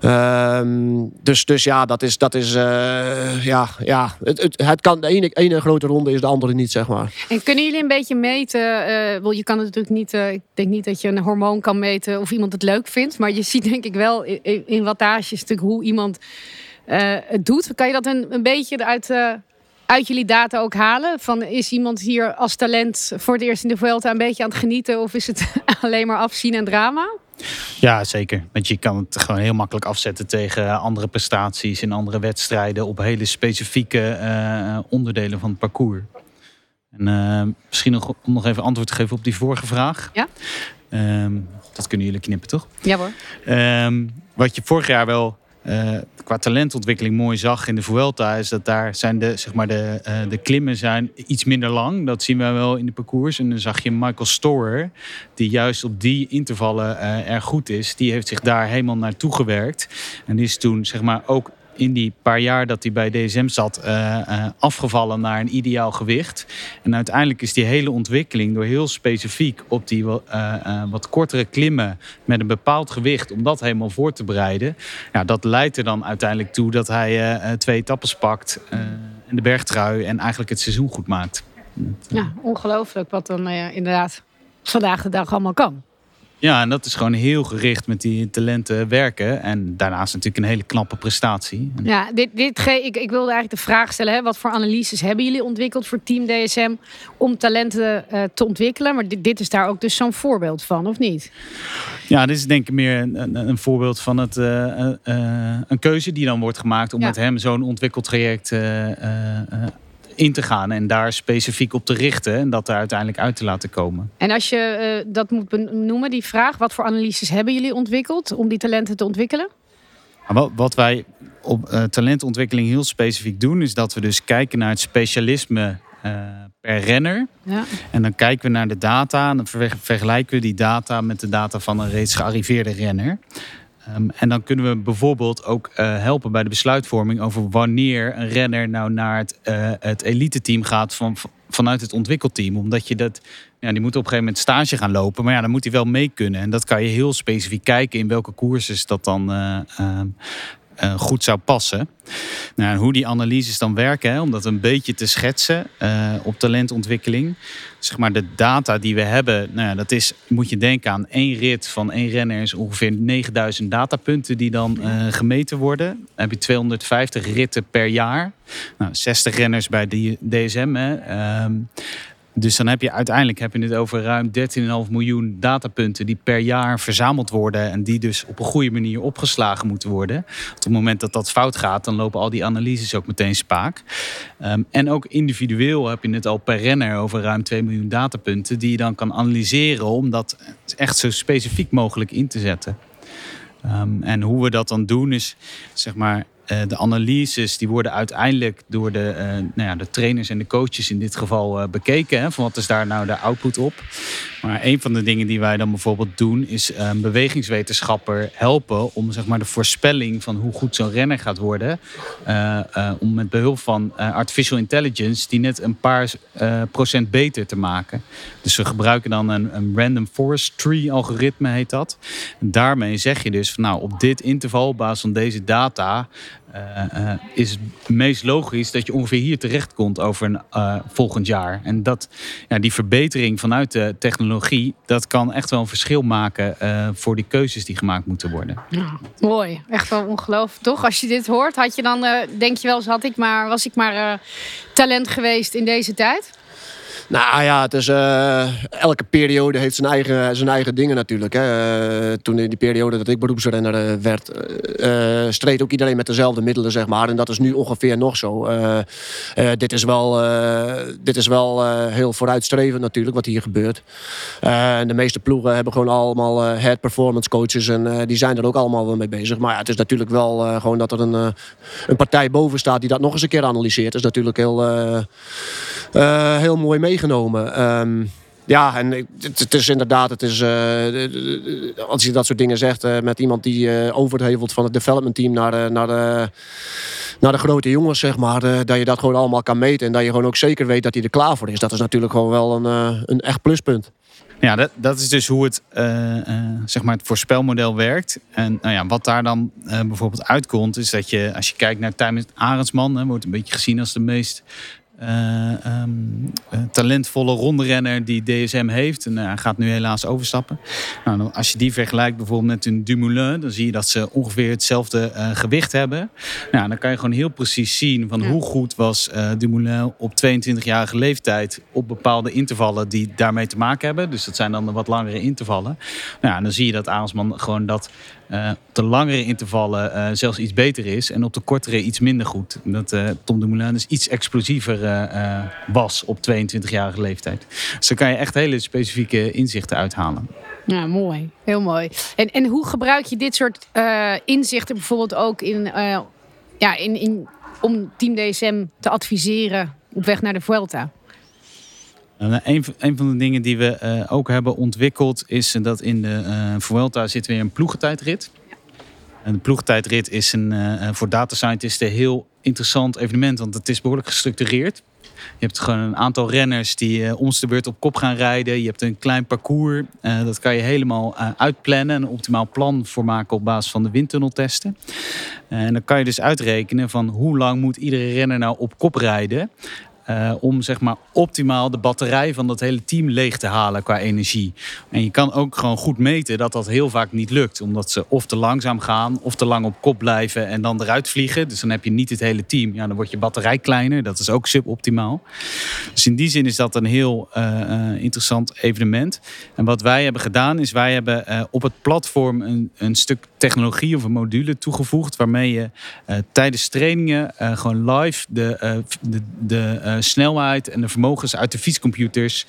Ehm, dus, dus ja, dat is, dat is eh, ja, ja, het, het, het kan de ene, ene grote ronde is de andere niet, zeg maar. En kunnen jullie een beetje meten? wel, je kan het natuurlijk niet. ik denk niet dat je een hormoon kan meten of iemand het leuk vindt. Maar je ziet denk ik wel in, in- wattages natuurlijk hoe iemand het doet. Kan je dat een, een beetje uit, eh, uit jullie data ook halen? Van is iemand hier als talent voor het eerst in de Vuelta een beetje aan het genieten? Of is het alleen maar afzien en drama? Ja, zeker. Want je kan het gewoon heel makkelijk afzetten tegen andere prestaties in andere wedstrijden op hele specifieke eh, onderdelen van het parcours. En eh, misschien nog, om nog even antwoord te geven op die vorige vraag. Ja. Ehm, dat kunnen jullie knippen, toch? Ja hoor. Ehm, wat je vorig jaar wel eh, qua talentontwikkeling mooi zag in de Vuelta... is dat daar zijn de, zeg maar de, eh, de klimmen zijn iets minder lang. Dat zien we wel in de parcours. En dan zag je Michael Storer, die juist op die intervallen eh, erg goed is. Die heeft zich daar helemaal naartoe gewerkt. En is toen zeg maar ook in die paar jaar dat hij bij DSM zat, eh, eh, afgevallen naar een ideaal gewicht. En uiteindelijk is die hele ontwikkeling door heel specifiek op die eh, wat kortere klimmen met een bepaald gewicht, om dat helemaal voor te bereiden. Ja, dat leidt er dan uiteindelijk toe dat hij twee etappes pakt en de bergtrui en eigenlijk het seizoen goed maakt. Ja, ongelooflijk wat dan inderdaad vandaag de dag allemaal kan. Ja, en dat is gewoon heel gericht met die talenten werken. En daarnaast natuurlijk een hele knappe prestatie. Ja, dit, dit ge- ik, ik wilde eigenlijk de vraag stellen: hè, wat voor analyses hebben jullie ontwikkeld voor Team DSM om talenten eh, te ontwikkelen? Maar dit, dit is daar ook dus zo'n voorbeeld van, of niet? Ja, dit is denk ik meer een, een, een voorbeeld van het, eh, eh, een keuze die dan wordt gemaakt om Ja. met hem zo'n ontwikkeltraject in te gaan en daar specifiek op te richten en dat er uiteindelijk uit te laten komen. En als je eh, dat moet benoemen, die vraag: wat voor analyses hebben jullie ontwikkeld om die talenten te ontwikkelen? Maar wat, wij op eh, talentontwikkeling heel specifiek doen, is dat we dus kijken naar het specialisme eh, per renner. Ja. En dan kijken we naar de data en dan ver- vergelijken we die data met de data van een reeds gearriveerde renner. Ehm, en dan kunnen we bijvoorbeeld ook eh, helpen bij de besluitvorming over wanneer een renner nou naar het, eh het elite team gaat van, vanuit het ontwikkelteam. Omdat je dat, ja, die moet op een gegeven moment stage gaan lopen, maar ja, dan moet hij wel mee kunnen. En dat kan je heel specifiek kijken in welke koerses dat dan eh, eh, goed zou passen. Nou, hoe die analyses dan werken, hè, om dat een beetje te schetsen eh, op talentontwikkeling. Zeg maar de data die we hebben, nou ja, dat is, moet je denken aan één rit van één renner is ongeveer 9000 datapunten die dan eh, gemeten worden. Dan heb je 250 ritten per jaar. Nou, 60 renners bij DSM. Hè. Ehm, dus dan heb je uiteindelijk heb je het over ruim 13,5 miljoen datapunten die per jaar verzameld worden en die dus op een goede manier opgeslagen moeten worden. Op het moment dat dat fout gaat, dan lopen al die analyses ook meteen spaak. Ehm, en ook individueel heb je het al per renner over ruim 2 miljoen datapunten die je dan kan analyseren om dat echt zo specifiek mogelijk in te zetten. Ehm, en hoe we dat dan doen is, zeg maar, de analyses die worden uiteindelijk door de, eh, nou ja, de trainers en de coaches in dit geval eh, bekeken. Hè, van wat is daar nou de output op? Maar een van de dingen die wij dan bijvoorbeeld doen is een bewegingswetenschapper helpen om zeg maar, de voorspelling van hoe goed zo'n renner gaat worden. eh, eh, om met behulp van eh, artificial intelligence die net een paar procent beter te maken. Dus we gebruiken dan een, een random forest tree algoritme heet dat. En daarmee zeg je dus van nou op dit interval op basis van deze data eh, eh, is het meest logisch dat je ongeveer hier terecht komt over een eh, volgend jaar. En dat, ja, die verbetering vanuit de technologie, dat kan echt wel een verschil maken voor die keuzes die gemaakt moeten worden. Mooi, echt wel ongelooflijk. Toch? Als je dit hoort, had je dan, denk je wel had ik maar, was ik maar talent geweest in deze tijd? Nou ja, het is, eh, elke periode heeft zijn eigen, zijn eigen dingen natuurlijk. Hè. Eh, toen in die periode dat ik beroepsrenner eh, werd, eh, streed ook iedereen met dezelfde middelen, zeg maar. En dat is nu ongeveer nog zo. Dit is wel, dit is wel heel vooruitstrevend natuurlijk, wat hier gebeurt. De meeste ploegen hebben gewoon allemaal head performance coaches. En die zijn er ook allemaal wel mee bezig. Maar ja, het is natuurlijk wel gewoon dat er een, een partij boven staat die dat nog eens een keer analyseert. Dat is natuurlijk heel, eh, eh, heel mooi meegenomen. Ehm, ja, en het, is inderdaad, het is, uh, als je dat soort dingen zegt uh, met iemand die overhevelt van het development team naar, naar, de, naar de grote jongens, zeg maar, dat je dat gewoon allemaal kan meten en dat je gewoon ook zeker weet dat hij er klaar voor is. Dat is natuurlijk gewoon wel een, een echt pluspunt. Ja, dat, dat is dus hoe het, zeg maar het voorspelmodel werkt. En nou ja, wat daar dan bijvoorbeeld uitkomt, is dat je, als je kijkt naar Tijmen Arendsman, wordt een beetje gezien als de meest um, talentvolle rondrenner die DSM heeft. En hij gaat nu helaas overstappen. Nou, als je die vergelijkt bijvoorbeeld met een Dumoulin, dan zie je dat ze ongeveer hetzelfde uh, gewicht hebben. Nou, dan kan je gewoon heel precies zien van hoe goed was Dumoulin op 22-jarige leeftijd op bepaalde intervallen die daarmee te maken hebben. Dus dat zijn dan de wat langere intervallen. Nou, dan zie je dat Arendsman gewoon dat uh, op de langere intervallen uh, zelfs iets beter is. En op de kortere iets minder goed. Dat uh, Tom de Moulin dus iets explosiever was op 22-jarige leeftijd. Dus daar kan je echt hele specifieke inzichten uithalen. Ja, mooi. Heel mooi. En, en hoe gebruik je dit soort inzichten bijvoorbeeld ook in, ja, in, in, om Team DSM te adviseren op weg naar de Vuelta? Nou, een, een, van de dingen die we uh, ook hebben ontwikkeld is dat in de uh, Vuelta zit weer een ploegentijdrit. De ploegentijdrit is een, uh, voor data scientisten een heel interessant evenement, want het is behoorlijk gestructureerd. Je hebt gewoon een aantal renners die uh, ons de beurt op kop gaan rijden. Je hebt een klein parcours. Dat kan je helemaal uh, uitplannen. Een optimaal plan voor maken op basis van de windtunneltesten. en dan kan je dus uitrekenen van hoe lang moet iedere renner nou op kop rijden. Uh, om zeg maar optimaal de batterij van dat hele team leeg te halen qua energie. En je kan ook gewoon goed meten dat dat heel vaak niet lukt. Omdat ze of te langzaam gaan of te lang op kop blijven en dan eruit vliegen. Dus dan heb je niet het hele team. Ja, dan wordt je batterij kleiner. Dat is ook suboptimaal. Dus in die zin is dat een heel uh, uh, interessant evenement. En wat wij hebben gedaan is wij hebben op het platform een, een, stuk technologie of een module toegevoegd. Waarmee je tijdens trainingen gewoon live de, de, de eh, snelheid en de vermogens uit de fietscomputers,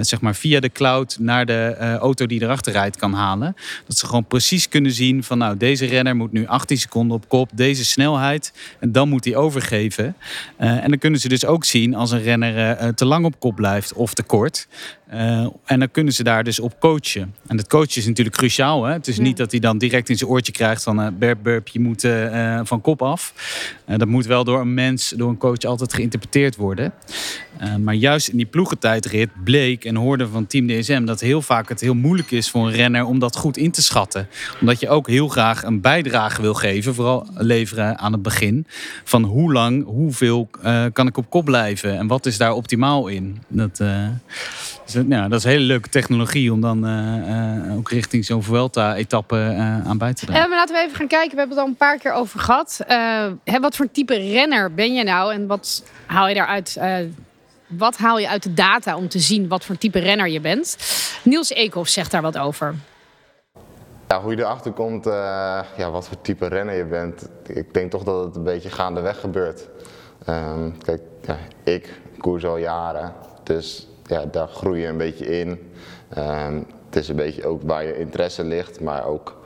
zeg maar via de cloud naar de auto die erachter rijdt kan halen. Dat ze gewoon precies kunnen zien van nou deze renner moet nu 18 seconden op kop, deze snelheid en dan moet hij overgeven. en dan kunnen ze dus ook zien als een renner te lang op kop blijft of te kort. Uh, en dan kunnen ze daar dus op coachen. En dat coachen is natuurlijk cruciaal. Hè? Het is niet dat hij dan direct in zijn oortje krijgt van uh, burp, burp, je moet uh, van kop af. dat moet wel door een mens, door een coach altijd geïnterpreteerd worden. maar juist in die ploegentijdrit bleek en hoorde van Team DSM dat heel vaak het heel moeilijk is voor een renner om dat goed in te schatten. Omdat je ook heel graag een bijdrage wil geven, vooral leveren aan het begin. Van hoe lang, hoeveel kan ik op kop blijven en wat is daar optimaal in? Dat... Dus, nou, dat is een hele leuke technologie om dan uh, uh, ook richting zo'n Vuelta-etappe uh, aan bij te dragen. maar laten we even gaan kijken. We hebben het al een paar keer over gehad. Hè, wat voor type renner ben je nou? En wat haal je daaruit? wat haal je uit de data om te zien wat voor type renner je bent? Niels Eekhoff zegt daar wat over. Ja, hoe je erachter komt, ja, wat voor type renner je bent. Ik denk toch dat het een beetje gaandeweg gebeurt. Um, kijk, ja, ik koers al jaren. Dus ja, daar groei je een beetje in. Um, het is een beetje ook waar je interesse ligt, maar ook,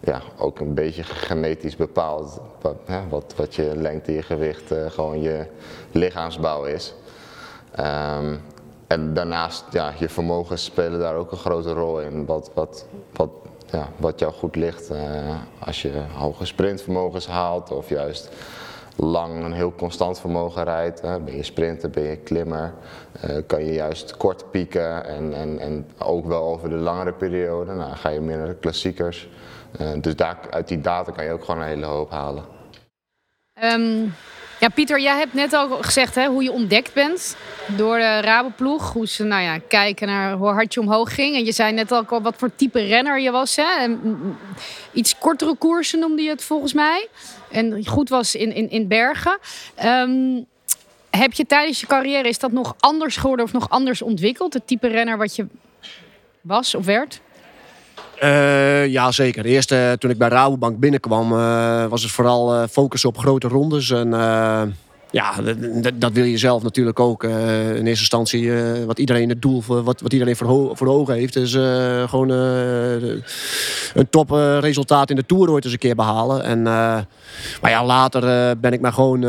ja, ook een beetje genetisch bepaald wat, wat, wat je lengte, je gewicht, uh, gewoon je lichaamsbouw is. Um, en daarnaast, ja, je vermogens spelen daar ook een grote rol in. Wat, wat, wat, ja, wat jou goed ligt. Uh, als je hoge sprintvermogens haalt of juist lang een heel constant vermogen rijdt. Ben je sprinter, ben je klimmer, uh, kan je juist kort pieken en, en, en ook wel over de langere periode. Nou, ga je meer naar de klassiekers. Uh, dus daar, uit die data kan je ook gewoon een hele hoop halen. Um, ja, Pieter, jij hebt net al gezegd hè, hoe je ontdekt bent door de Rabenploeg. Hoe ze nou ja, kijken naar hoe hard je omhoog ging. En je zei net al wat voor type renner je was. Hè? Iets kortere koersen noemde je het volgens mij. En goed was in, in, in Bergen. Um, heb je tijdens je carrière, is dat nog anders geworden of nog anders ontwikkeld? Het type renner wat je was of werd? Uh, ja, zeker. Eerst toen ik bij Rabobank binnenkwam, uh, was het vooral focus op grote rondes. En ja, dat, dat, wil je zelf natuurlijk ook. Uh, in eerste instantie, uh, wat iedereen het doel, wat, wat iedereen voor, voor ogen heeft, is uh, gewoon een topresultaat in de Tour ooit eens een keer behalen. En, maar ja, later ben ik maar gewoon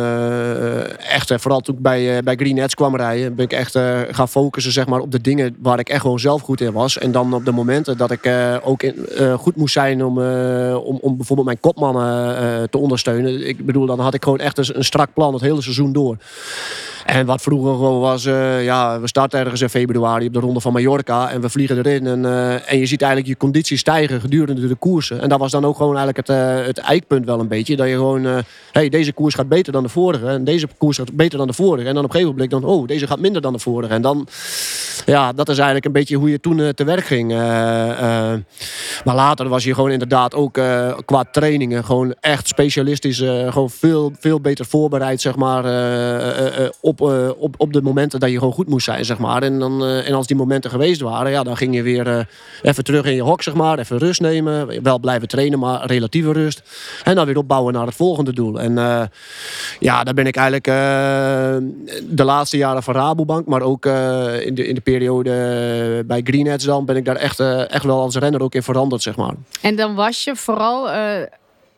echt, vooral toen ik bij, bij Green Edge kwam rijden, ben ik echt gaan focussen zeg maar, op de dingen waar ik echt gewoon zelf goed in was. En dan op de momenten dat ik ook goed moest zijn om, om, om bijvoorbeeld mijn kopmannen te ondersteunen. Ik bedoel, dan had ik gewoon echt een, een strak plan het hele door. En wat vroeger gewoon was, uh, ja, we starten ergens in februari op de ronde van Mallorca en we vliegen erin. En, uh, en je ziet eigenlijk je conditie stijgen gedurende de koersen. En dat was dan ook gewoon eigenlijk het, uh, het eikpunt wel een beetje. Dat je gewoon, hey, deze koers gaat beter dan de vorige. En deze koers gaat beter dan de vorige. En dan op een gegeven moment dan, oh, deze gaat minder dan de vorige. En dan, ja, dat is eigenlijk een beetje hoe je toen te werk ging. maar later was je gewoon inderdaad ook qua trainingen gewoon echt specialistisch. gewoon veel, veel beter voorbereid, zeg maar, op uh, op, op de momenten dat je gewoon goed moest zijn, zeg maar. En, dan, uh, en als die momenten geweest waren, ja, dan ging je weer uh, even terug in je hok, zeg maar. Even rust nemen. Wel blijven trainen, maar relatieve rust. En dan weer opbouwen naar het volgende doel. En ja, daar ben ik eigenlijk de laatste jaren van Rabobank, maar ook in, de, in de periode bij Greenheads dan, ben ik daar echt, echt wel als renner ook in veranderd, zeg maar. En dan was je vooral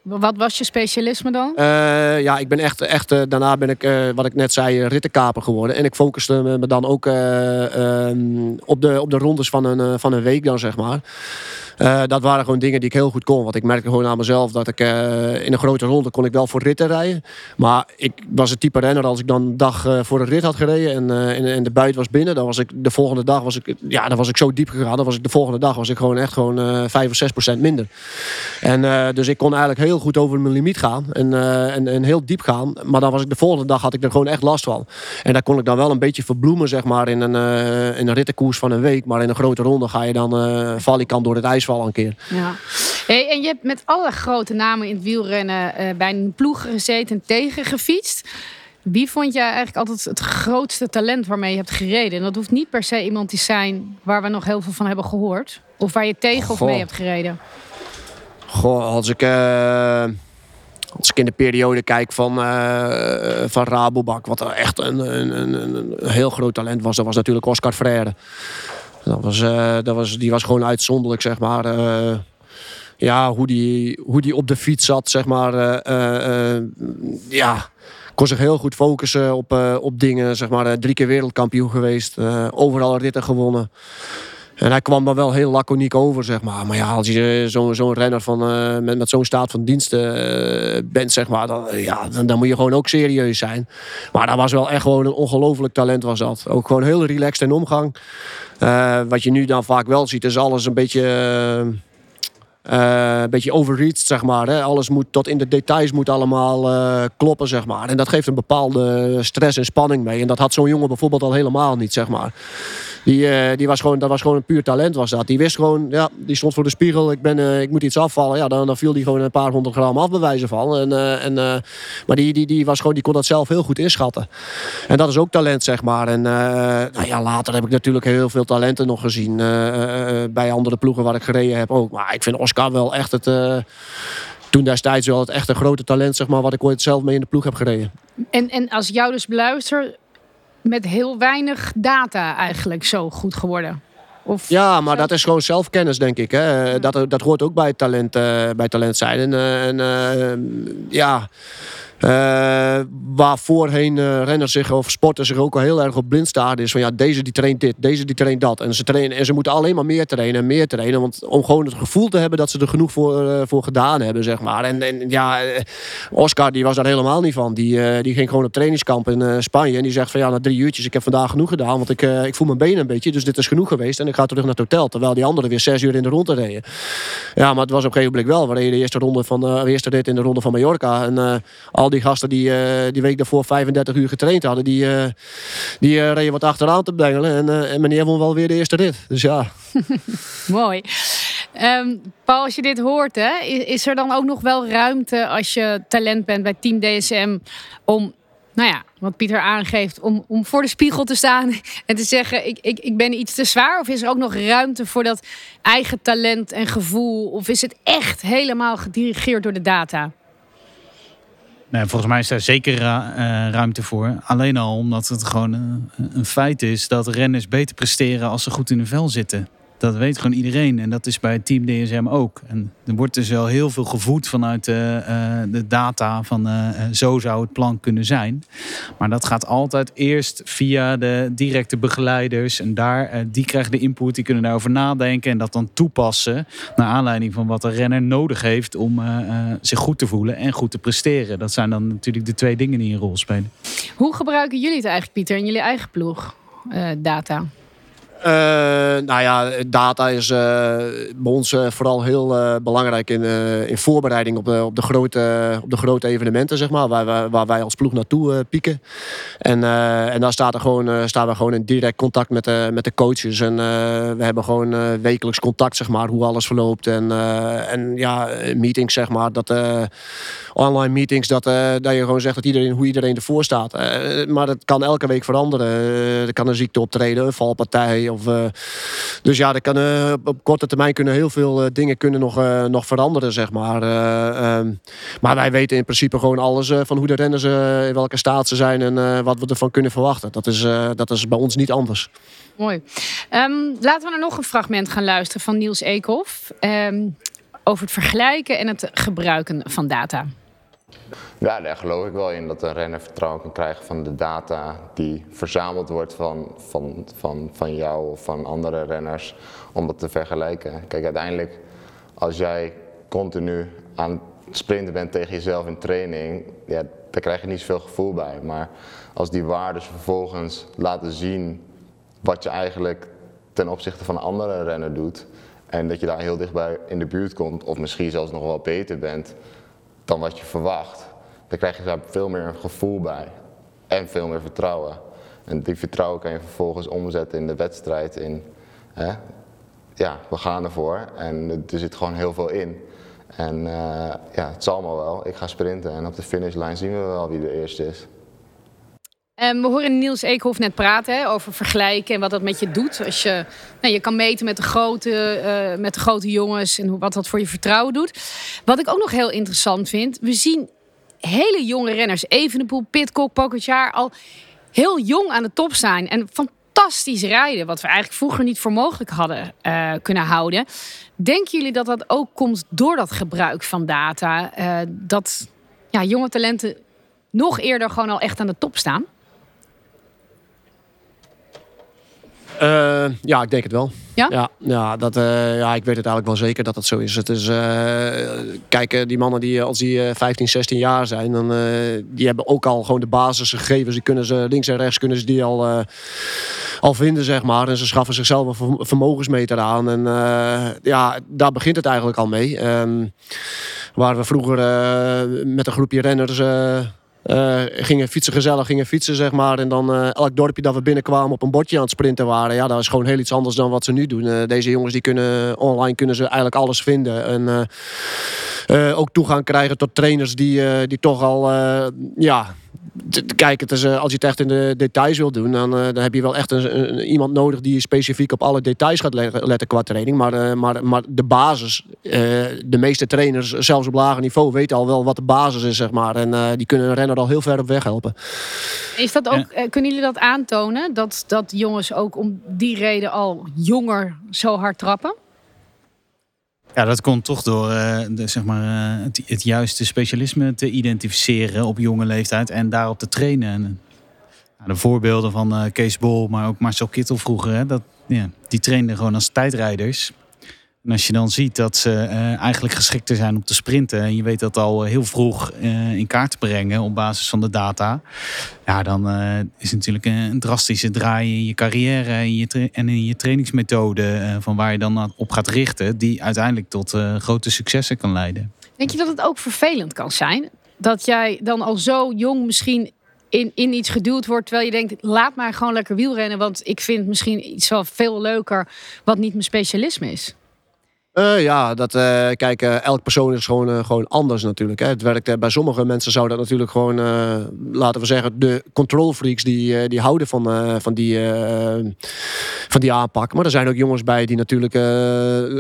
wat was je specialisme dan? Uh, ja, ik ben echt, echt uh, daarna ben ik, uh, wat ik net zei, rittenkaper geworden. En ik focuste me dan ook um, op, de, op de rondes van een, van een week dan, zeg maar. Uh, dat waren gewoon dingen die ik heel goed kon. Want ik merkte gewoon aan mezelf dat ik uh, in een grote ronde kon ik wel voor ritten rijden. Maar ik was het type renner als ik dan een dag uh, voor een rit had gereden en, en, en, de buit was binnen. Dan was ik de volgende dag was ik, ja, dan was ik zo diep gegaan. Dan was ik de volgende dag was ik gewoon echt gewoon 5 of 6 procent minder. En dus ik kon eigenlijk heel goed over mijn limiet gaan. En, en, en heel diep gaan. Maar dan was ik de volgende dag had ik er gewoon echt last van. En daar kon ik dan wel een beetje verbloemen, zeg maar, in een, in een rittenkoers van een week. Maar in een grote ronde ga je dan val ik kan door het ijs een keer. Ja. Hey, en je hebt met alle grote namen in het wielrennen uh, bij een ploeg gezeten en tegengefietst. Wie vond jij eigenlijk altijd het grootste talent waarmee je hebt gereden? En dat hoeft niet per se iemand te zijn waar we nog heel veel van hebben gehoord. Of waar je tegen of mee hebt gereden. Goh, als ik, uh, als ik in de periode kijk van, uh, van Rabobank, wat echt een, een, een, een, heel groot talent was, dat was natuurlijk Oscar Freire. Dat was, uh, dat was, die was gewoon uitzonderlijk, zeg maar. Uh, ja, hoe die, hoe die op de fiets zat, zeg maar. Uh, ja, kon zich heel goed focussen op, op dingen, zeg maar. drie keer wereldkampioen geweest, overal ritten gewonnen. En hij kwam dan wel heel laconiek over, zeg maar. Maar ja, als je zo'n zo renner van, met, met zo'n staat van diensten bent, zeg maar, dan, ja, dan, dan, moet je gewoon ook serieus zijn. Maar dat was wel echt gewoon een ongelooflijk talent was dat. Ook gewoon heel relaxed in omgang. Uh, wat je nu dan vaak wel ziet, is alles een beetje... Uh, een beetje overreached, zeg maar. Hè. Alles moet tot in de details moet allemaal kloppen, zeg maar. En dat geeft een bepaalde stress en spanning mee. En dat had zo'n jongen bijvoorbeeld al helemaal niet, zeg maar. Die, uh, die was gewoon, dat was gewoon een puur talent, was dat. Die wist gewoon, ja, die stond voor de spiegel. Ik, ben, ik moet iets afvallen. Ja, dan, dan viel die gewoon een paar honderd gram af, van. En, en, maar die, die, die, was gewoon, die kon dat zelf heel goed inschatten. En dat is ook talent, zeg maar. En nou ja, later heb ik natuurlijk heel veel talenten nog gezien. bij andere ploegen waar ik gereden heb ook. Maar ik vind Oscar wel echt het. Toen destijds wel het echt een grote talent, zeg maar, wat ik ooit zelf mee in de ploeg heb gereden. En, en als jou dus beluister, met heel weinig data eigenlijk zo goed geworden. Of ja, maar dat is gewoon zelfkennis, denk ik. Hè. Dat, dat hoort ook bij talent, uh, bij talent zijn. En, uh, en uh, ja, waar voorheen uh, renners zich of sporters zich ook al heel erg op blind staan is van ja, deze die traint dit, deze die traint dat. En ze, trainen, en ze moeten alleen maar meer trainen en meer trainen. Want om gewoon het gevoel te hebben dat ze er genoeg voor, uh, voor gedaan hebben, zeg maar. En, en ja, Oscar die was daar helemaal niet van. Die, die ging gewoon op trainingskamp in Spanje. En die zegt van ja, na drie uurtjes, ik heb vandaag genoeg gedaan. Want ik, ik voel mijn benen een beetje, dus dit is genoeg geweest. En ik ga terug naar het hotel. Terwijl die anderen weer zes uur in de ronde reden. Ja, maar het was op een gegeven moment wel. We reden de eerste ronde van de eerste rit in de ronde van Mallorca. En al die gasten die uh, die week daarvoor 35 uur getraind hadden, die, uh, die uh, reden wat achteraan te bengelen. En, en meneer won wel weer de eerste rit. Dus ja. Mooi. Um, Paul, als je dit hoort, hè, is er dan ook nog wel ruimte als je talent bent bij Team DSM om nou ja, wat Pieter aangeeft, om, om voor de spiegel te staan en te zeggen: ik, ik, ik ben iets te zwaar? Of is er ook nog ruimte voor dat eigen talent en gevoel? Of is het echt helemaal gedirigeerd door de data? Nee, volgens mij is daar zeker eh, ruimte voor. Alleen al omdat het gewoon eh, een feit is dat renners beter presteren als ze goed in hun vel zitten. Dat weet gewoon iedereen en dat is bij team DSM ook. En er wordt dus wel heel veel gevoed vanuit de, eh, de data van eh, eh, zo zou het plan kunnen zijn. Maar dat gaat altijd eerst via de directe begeleiders. En daar, eh, die krijgen de input, die kunnen daarover nadenken en dat dan toepassen. Naar aanleiding van wat de renner nodig heeft om eh, eh, zich goed te voelen en goed te presteren. Dat zijn dan natuurlijk de twee dingen die een rol spelen. Hoe gebruiken jullie het eigenlijk, Pieter, in jullie eigen ploeg? eh, data. Eh, nou ja, data is eh, bij ons eh, vooral heel belangrijk in, in voorbereiding op de, op, de grote, op de grote evenementen, zeg maar, waar, wij- waar wij als ploeg naartoe pieken. En, en daar staat er gewoon, staan we gewoon in direct contact met de, met de coaches. En we hebben gewoon wekelijks contact, zeg maar, hoe alles verloopt. En, en ja, meetings, zeg maar, dat, online meetings, dat, dat je gewoon zegt dat iedereen, hoe iedereen ervoor staat. Maar dat kan elke week veranderen. Er kan een ziekte optreden, een valpartij. Eh, dus ja, er kan, eh, op- korte termijn kunnen heel veel eh, dingen kunnen nog, nog veranderen, zeg maar. Eh, ehm, maar wij weten in principe gewoon alles van hoe de renners, in welke staat ze zijn en wat we ervan kunnen verwachten. Dat is, dat is bij ons niet anders. Mooi. Ehm, laten we naar nog een fragment gaan luisteren van Niels Eekhoff. ehm, over het vergelijken en het gebruiken van data. Ja, daar geloof ik wel in dat een renner vertrouwen kan krijgen van de data die verzameld wordt van, van, van, van jou of van andere renners om dat te vergelijken. Kijk, uiteindelijk als jij continu aan het sprinten bent tegen jezelf in training, ja, daar krijg je niet zoveel gevoel bij. Maar als die waarden vervolgens laten zien wat je eigenlijk ten opzichte van een andere renner doet en dat je daar heel dichtbij in de buurt komt of misschien zelfs nog wel beter bent, dan wat je verwacht. Dan krijg je daar veel meer een gevoel bij en veel meer vertrouwen. En die vertrouwen kan je vervolgens omzetten in de wedstrijd. In, hè, ja, we gaan ervoor en er zit gewoon heel veel in. En eh, ja, het zal maar wel. Ik ga sprinten en op de finishlijn zien we wel wie de eerste is. Ehm, we horen Niels Eekhoff net praten hè, over vergelijken en wat dat met je doet. Als je, nou, je kan meten met de, grote, eh, met de grote jongens en wat dat voor je vertrouwen doet. Wat ik ook nog heel interessant vind, we zien hele jonge renners, Evenepoel, Pitcock, Pogacar, al heel jong aan de top staan. En fantastisch rijden, wat we eigenlijk vroeger niet voor mogelijk hadden eh, kunnen houden. Denken jullie dat dat ook komt door dat gebruik van data? eh, dat ja, jonge talenten nog eerder gewoon al echt aan de top staan? Eh, ja, ik denk het wel. Ja? Ja, ja, dat, eh, ja, ik weet het eigenlijk wel zeker dat dat zo is. Het is eh, kijk, die mannen die eh, als die eh, 15, 16 jaar zijn, dan, die hebben ook al gewoon de basisgegevens. Die kunnen ze links en rechts kunnen ze die al, al vinden, zeg maar. En ze schaffen zichzelf een verm- vermogensmeter aan. En ja, daar begint het eigenlijk al mee. Ehm, waar we vroeger met een groepje renners. Eh, gingen fietsen gezellig, gingen fietsen zeg maar. En dan eh, elk dorpje dat we binnenkwamen op een bordje aan het sprinten waren. Ja, dat is gewoon heel iets anders dan wat ze nu doen. Eh, deze jongens die kunnen online kunnen ze eigenlijk alles vinden. En ook toegang krijgen tot trainers die, die toch al ja. Kijk, het is, als je het echt in de details wil doen, dan, eh, dan heb je wel echt een, een- iemand nodig die specifiek op alle details gaat le- letten qua training. Maar, eh, maar, maar de basis, eh, de meeste trainers, zelfs op lager niveau, weten al wel wat de basis is, zeg maar. En eh, die kunnen een renner al heel ver op weg helpen. Is dat ook, Ja. kunnen jullie dat aantonen? Dat, dat jongens ook om die reden al jonger zo hard trappen? Ja, dat komt toch door eh, zeg maar, eh, het, juiste specialisme te identificeren op jonge leeftijd en daarop te trainen. En, nou, de voorbeelden van eh, Kees Bol, maar ook Marcel Kittel vroeger, hè, dat, ja, die trainden gewoon als tijdrijders. En als je dan ziet dat ze eh, eigenlijk geschikter zijn om te sprinten en je weet dat al heel vroeg eh, in kaart te brengen op basis van de data, ja, dan eh, is het natuurlijk een, drastische draai in je carrière en, je en in je trainingsmethode eh, van waar je dan op gaat richten, die uiteindelijk tot eh, grote successen kan leiden. Denk je dat het ook vervelend kan zijn? Dat jij dan al zo jong misschien in, in iets geduwd wordt, terwijl je denkt, laat maar gewoon lekker wielrennen, want ik vind misschien iets wel veel leuker wat niet mijn specialisme is. Uh, ja, dat, uh, kijk, uh, elk persoon is gewoon, gewoon anders natuurlijk. Hè. Het werkt, bij sommige mensen zou dat natuurlijk gewoon, laten we zeggen, de control freaks die, die houden van, van, die, van die aanpak. Maar er zijn ook jongens bij die natuurlijk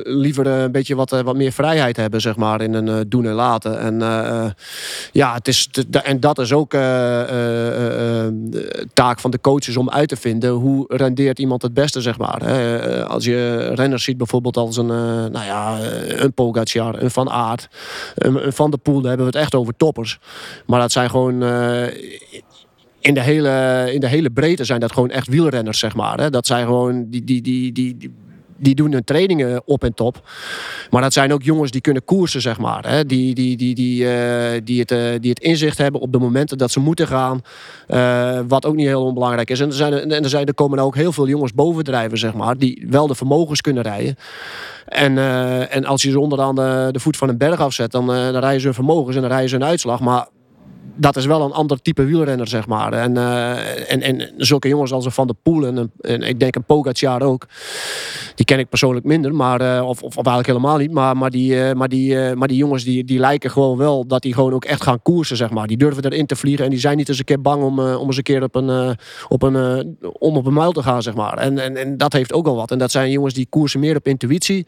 liever een beetje wat, wat meer vrijheid hebben, zeg maar, in een doen en laten. En ja, het is, en dat is ook taak van de coaches om uit te vinden hoe rendeert iemand het beste, zeg maar. als je renners ziet bijvoorbeeld als een. Nou, ja, eh, een Pogacar, een Van Aert, een, Van der Poel. Daar hebben we het echt over toppers. Maar dat zijn gewoon... Uh, in de, hele, in de hele breedte zijn dat gewoon echt wielrenners, zeg maar. Hè. Dat zijn gewoon die, die, die, die, die die doen hun trainingen op en top. Maar dat zijn ook jongens die kunnen koersen, zeg maar. Hè? Die, die, die, die, uh, die, het, uh, die het inzicht hebben op de momenten dat ze moeten gaan. Uh, wat ook niet heel onbelangrijk is. En er, zijn, en er, zijn, er komen ook heel veel jongens bovendrijven, zeg maar. Die wel de vermogens kunnen rijden. En, en als je ze onderaan de, de voet van een berg afzet, dan, dan rijden ze hun vermogens en dan rijden ze hun uitslag. Maar dat is wel een ander type wielrenner, zeg maar. En, uh, en, en zulke jongens als een Van der Poel en, en ik denk een Pogacar ook. Die ken ik persoonlijk minder, maar, uh, of, of, eigenlijk helemaal niet. Maar, maar, die, uh, maar, die, maar die jongens die, die lijken gewoon wel dat die gewoon ook echt gaan koersen, zeg maar. Die durven erin te vliegen en die zijn niet eens een keer bang om, om eens een keer op een, op een, om een muil te gaan, zeg maar. En, en, en dat heeft ook wel wat. En dat zijn jongens die koersen meer op intuïtie.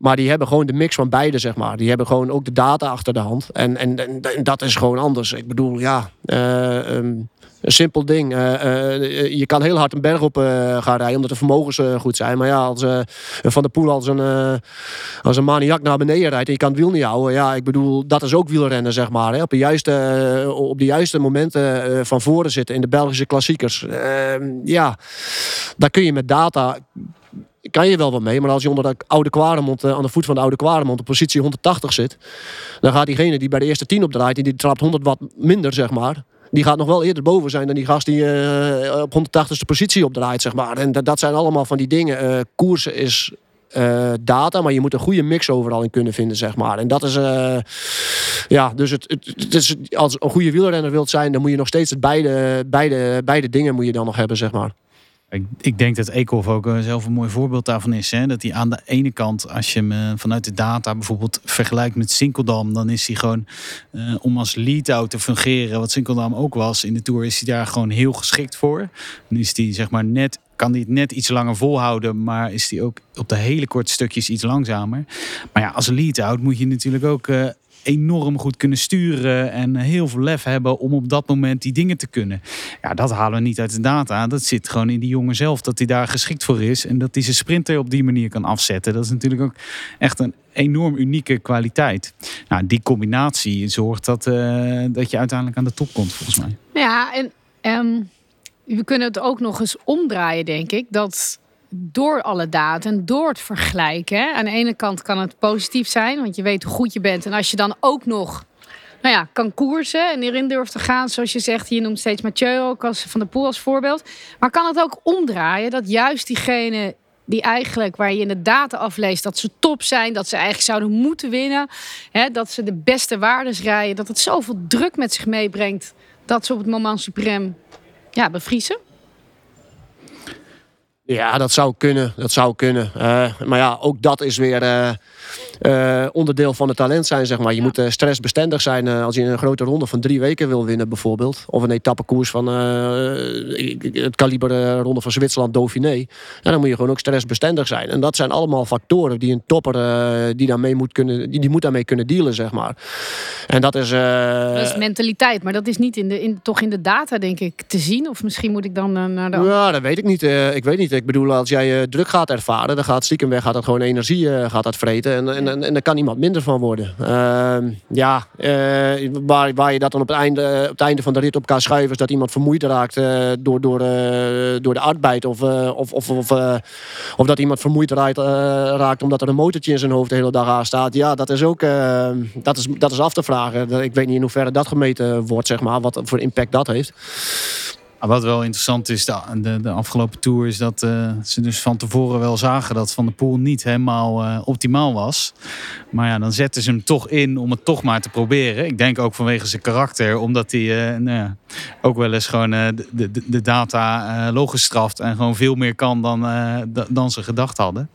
Maar die hebben gewoon de mix van beide, zeg maar. Die hebben gewoon ook de data achter de hand. En, en, dat is gewoon anders. Ik bedoel, ja, uh, um, een simpel ding. Uh, uh, je kan heel hard een berg op gaan rijden, omdat de vermogens goed zijn. Maar ja, als Van der Poel als een, als een maniak naar beneden rijdt en je kan het wiel niet houden. Ja, ik bedoel, dat is ook wielrennen, zeg maar. Hè. Op, de juiste, op de juiste momenten van voren zitten in de Belgische klassiekers. Ehm, ja, daar kun je met data kan je wel wat mee. Maar als je onder de oude Kwaremond, uh, aan de voet van de oude Kwaremond, op positie 180 zit, dan gaat diegene die bij de eerste 10 opdraait, die, die trapt 100 watt minder, zeg maar. Die gaat nog wel eerder boven zijn dan die gast die uh, op 180ste positie opdraait, zeg maar. En dat, zijn allemaal van die dingen. Uh, koersen is data, maar je moet een goede mix overal in kunnen vinden, zeg maar. En dat is, ja, dus het, het, is, als een goede wielrenner wilt zijn, dan moet je nog steeds het beide, beide, beide dingen moet je dan nog hebben, zeg maar. Ik, ik denk dat Eekhoff ook eh, zelf een mooi voorbeeld daarvan is. Hè? Dat hij aan de ene kant, als je hem eh, vanuit de data bijvoorbeeld vergelijkt met Sinkeldam, dan is hij gewoon uh, om als lead-out te fungeren, wat Sinkeldam ook was in de Tour, is hij daar gewoon heel geschikt voor. Dan is hij zeg maar net kan hij het net iets langer volhouden, maar is hij ook op de hele korte stukjes iets langzamer. Maar ja, als lead-out moet je natuurlijk ook enorm goed kunnen sturen en heel veel lef hebben om op dat moment die dingen te kunnen. Ja, dat halen we niet uit de data. Dat zit gewoon in die jongen zelf, dat hij daar geschikt voor is en dat hij zijn sprinter op die manier kan afzetten. Dat is natuurlijk ook echt een enorm unieke kwaliteit. Nou, die combinatie zorgt dat, uh, dat je uiteindelijk aan de top komt, volgens mij. Ja, en um, we kunnen het ook nog eens omdraaien, denk ik. Dat door alle data en door het vergelijken. Aan de ene kant kan het positief zijn, want je weet hoe goed je bent. En als je dan ook nog nou ja, kan koersen en erin durft te gaan, zoals je zegt, je noemt steeds Mathieu ook Van de Poel als voorbeeld. Maar kan het ook omdraaien dat juist diegene die eigenlijk, waar je in de data afleest dat ze top zijn, dat ze eigenlijk zouden moeten winnen, hè, dat ze de beste waardes rijden, dat het zoveel druk met zich meebrengt dat ze op het moment suprem ja, bevriezen? Ja, dat zou kunnen. Dat zou kunnen. Uh, maar ja, ook dat is weer. Uh, uh, onderdeel van het talent zijn, zeg maar. Je moet uh, stressbestendig zijn uh, als je een grote ronde van drie weken wil winnen, bijvoorbeeld. Of een etappekoers van het kaliber ronde van Zwitserland, Dauphiné. Ja, dan moet je gewoon ook stressbestendig zijn. En dat zijn allemaal factoren die een topper die daarmee moet kunnen, die, die moet daarmee kunnen dealen, zeg maar. En dat is. dat is mentaliteit, maar dat is niet in de, in, toch in de data, denk ik, te zien. Of misschien moet ik dan naar de. Ja, dat weet ik niet. ik weet niet. Ik bedoel, als jij druk gaat ervaren, dan gaat stiekem weg, gaat dat gewoon energie gaat dat vreten. En, en en, en daar kan iemand minder van worden. Uh, ja, uh, waar, waar je dat dan op het, einde, op het einde van de rit op kan schuiven... is dat iemand vermoeid raakt uh, door, door, door de arbeid. Of, of, of, of, of dat iemand vermoeid raakt, raakt omdat er een motortje in zijn hoofd de hele dag aan staat. Ja, dat is ook dat is, dat is af te vragen. Ik weet niet in hoeverre dat gemeten wordt, zeg maar. Wat voor impact dat heeft. Wat wel interessant is, de, de, de afgelopen tour, is dat uh, ze dus van tevoren wel zagen dat Van der Poel niet helemaal uh, optimaal was. Maar ja, dan zetten ze hem toch in om het toch maar te proberen. Ik denk ook vanwege zijn karakter, omdat hij uh, nou ja, ook wel eens gewoon de, de, de, data logisch straft en gewoon veel meer kan dan, dan ze gedacht hadden.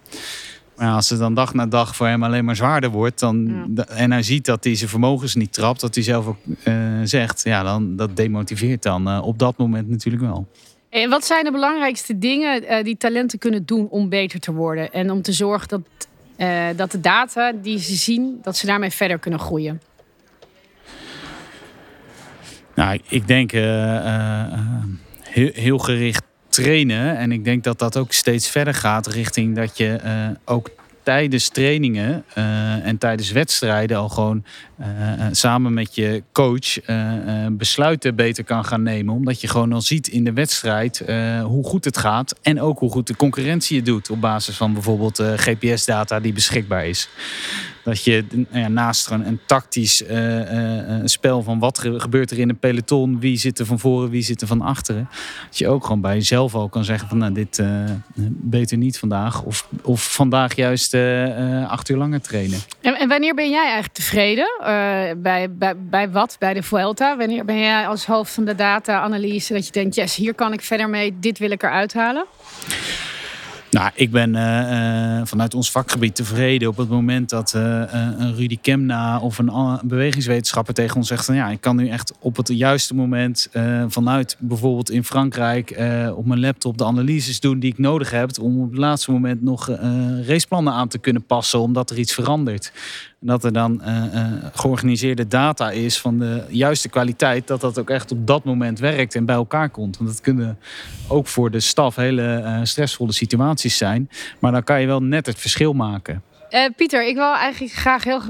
Maar als het dan dag na dag voor hem alleen maar zwaarder wordt... Dan, da- en hij ziet dat hij zijn vermogens niet trapt... dat hij zelf ook eh, zegt... ja, dan, dat demotiveert dan eh, op dat moment natuurlijk wel. En wat zijn de belangrijkste dingen eh, die talenten kunnen doen om beter te worden? En om te zorgen dat, dat de data die ze zien, dat ze daarmee verder kunnen groeien? Nou, ik- denk heel, heel gericht trainen. En ik denk dat dat ook steeds verder gaat richting dat je eh, ook tijdens trainingen eh, en tijdens wedstrijden al gewoon samen met je coach eh, eh, besluiten beter kan gaan nemen. Omdat je gewoon al ziet in de wedstrijd eh, hoe goed het gaat. En ook hoe goed de concurrentie het doet op basis van bijvoorbeeld eh, GPS-data die beschikbaar is. Dat je ja, naast gewoon een tactisch eh, eh, eh, spel van wat ge- gebeurt er in een peloton, wie zit er van voren, wie zit er van achteren. Dat je ook gewoon bij jezelf al kan zeggen van nou dit eh, beter niet vandaag. Of, of vandaag juist eh, eh, acht uur langer trainen. En, en wanneer ben jij eigenlijk tevreden? Eh, bij, bij, bij wat? Bij de Vuelta? Wanneer ben jij als hoofd van de data-analyse dat je denkt, yes, hier kan ik verder mee, dit wil ik eruit halen? Nou, ik ben eh, eh, vanuit ons vakgebied tevreden op het moment dat een Rudy Kemna of een bewegingswetenschapper tegen ons zegt van ja, ik kan nu echt op het juiste moment vanuit bijvoorbeeld in Frankrijk op mijn laptop de analyses doen die ik nodig heb om op het laatste moment nog raceplannen aan te kunnen passen omdat er iets verandert. Dat er dan eh, eh, georganiseerde data is van de juiste kwaliteit, dat dat ook echt op dat moment werkt en bij elkaar komt. Want dat kunnen ook voor de staf hele eh, stressvolle situaties zijn. Maar dan kan je wel net het verschil maken. Pieter, ik wil eigenlijk graag heel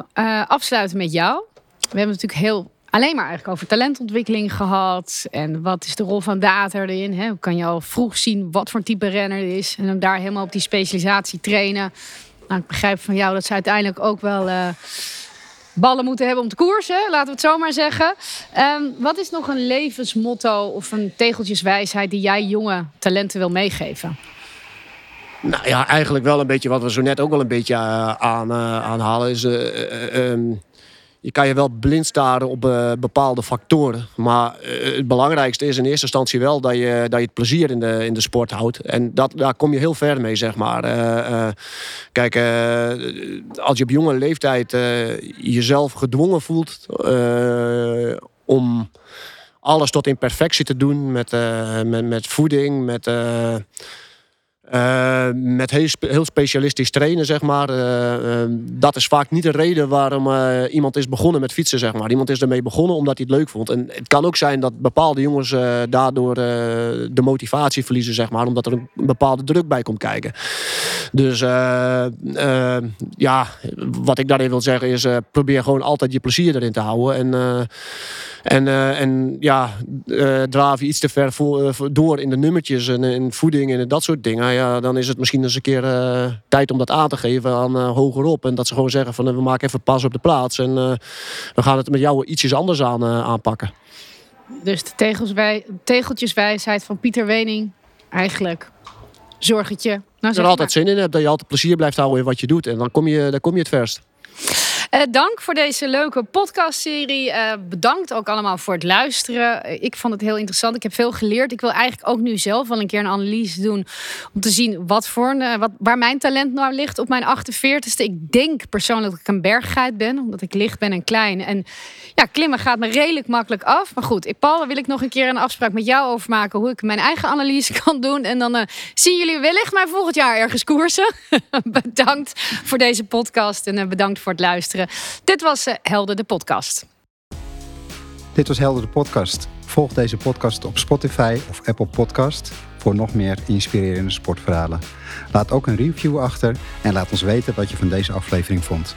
afsluiten met jou. We hebben natuurlijk heel alleen maar eigenlijk over talentontwikkeling gehad. En wat is de rol van data erin? Hè? Hoe kan je al vroeg zien wat voor type renner het is? En hem daar helemaal op die specialisatie trainen. Nou, ik begrijp van jou dat ze uiteindelijk ook wel eh, ballen moeten hebben om te koersen. Laten we het zo maar zeggen. Ehm, wat is nog een levensmotto of een tegeltjeswijsheid die jij jonge talenten wil meegeven? Nou ja, eigenlijk wel een beetje wat we zo net ook wel een beetje eh, aan, eh, aanhalen. Is, eh, eh, ehm, je kan je wel blind staren op eh, bepaalde factoren. Maar eh, het belangrijkste is in eerste instantie wel dat je, dat je het plezier in de, in de sport houdt. En dat, daar kom je heel ver mee, zeg maar. Eh, kijk, als je op jonge leeftijd jezelf gedwongen voelt om alles tot in perfectie te doen met, met, met voeding, met. Eh, met heel, heel specialistisch trainen, zeg maar. Eh, eh, dat is vaak niet de reden waarom iemand is begonnen met fietsen, zeg maar. Iemand is ermee begonnen omdat hij het leuk vond. En het kan ook zijn dat bepaalde jongens daardoor de motivatie verliezen, zeg maar. Omdat er een bepaalde druk bij komt kijken. Dus ja, wat ik daarin wil zeggen is... probeer gewoon altijd je plezier erin te houden. En... en, en ja, eh draaf je iets te ver voor- door in de nummertjes en in voeding en dat soort dingen. Ja, dan is het misschien eens een keer eh, tijd om dat aan te geven aan eh, hogerop. En dat ze gewoon zeggen van eh, we maken even pas op de plaats. En we gaan het met jou ietsjes anders aan, aanpakken. Dus de tegelswij- tegeltjeswijsheid van Pieter Wening. Eigenlijk zorg het je. Nou, Als je er altijd maar. zin in hebt, dat je altijd plezier blijft houden in wat je doet. En dan kom je, dan kom je het verst. Eh, dank voor deze leuke podcastserie. Eh, bedankt ook allemaal voor het luisteren. Eh, ik vond het heel interessant. Ik heb veel geleerd. Ik wil eigenlijk ook nu zelf wel een keer een analyse doen. Om te zien wat voor wat, waar mijn talent nou ligt op mijn 48ste. Ik denk persoonlijk dat ik een berggeit ben. Omdat ik licht ben en klein. En ja, klimmen gaat me redelijk makkelijk af. Maar goed, ik, Paul, wil ik nog een keer een afspraak met jou over maken. Hoe ik mijn eigen analyse kan doen. En dan zien jullie wellicht mij volgend jaar ergens koersen. bedankt voor deze podcast. En bedankt voor het luisteren. Dit was eh, Helden de podcast. Dit was Helder de Podcast. Volg deze podcast op Spotify of Apple Podcast voor nog meer inspirerende sportverhalen. Laat ook een review achter en laat ons weten wat je van deze aflevering vond.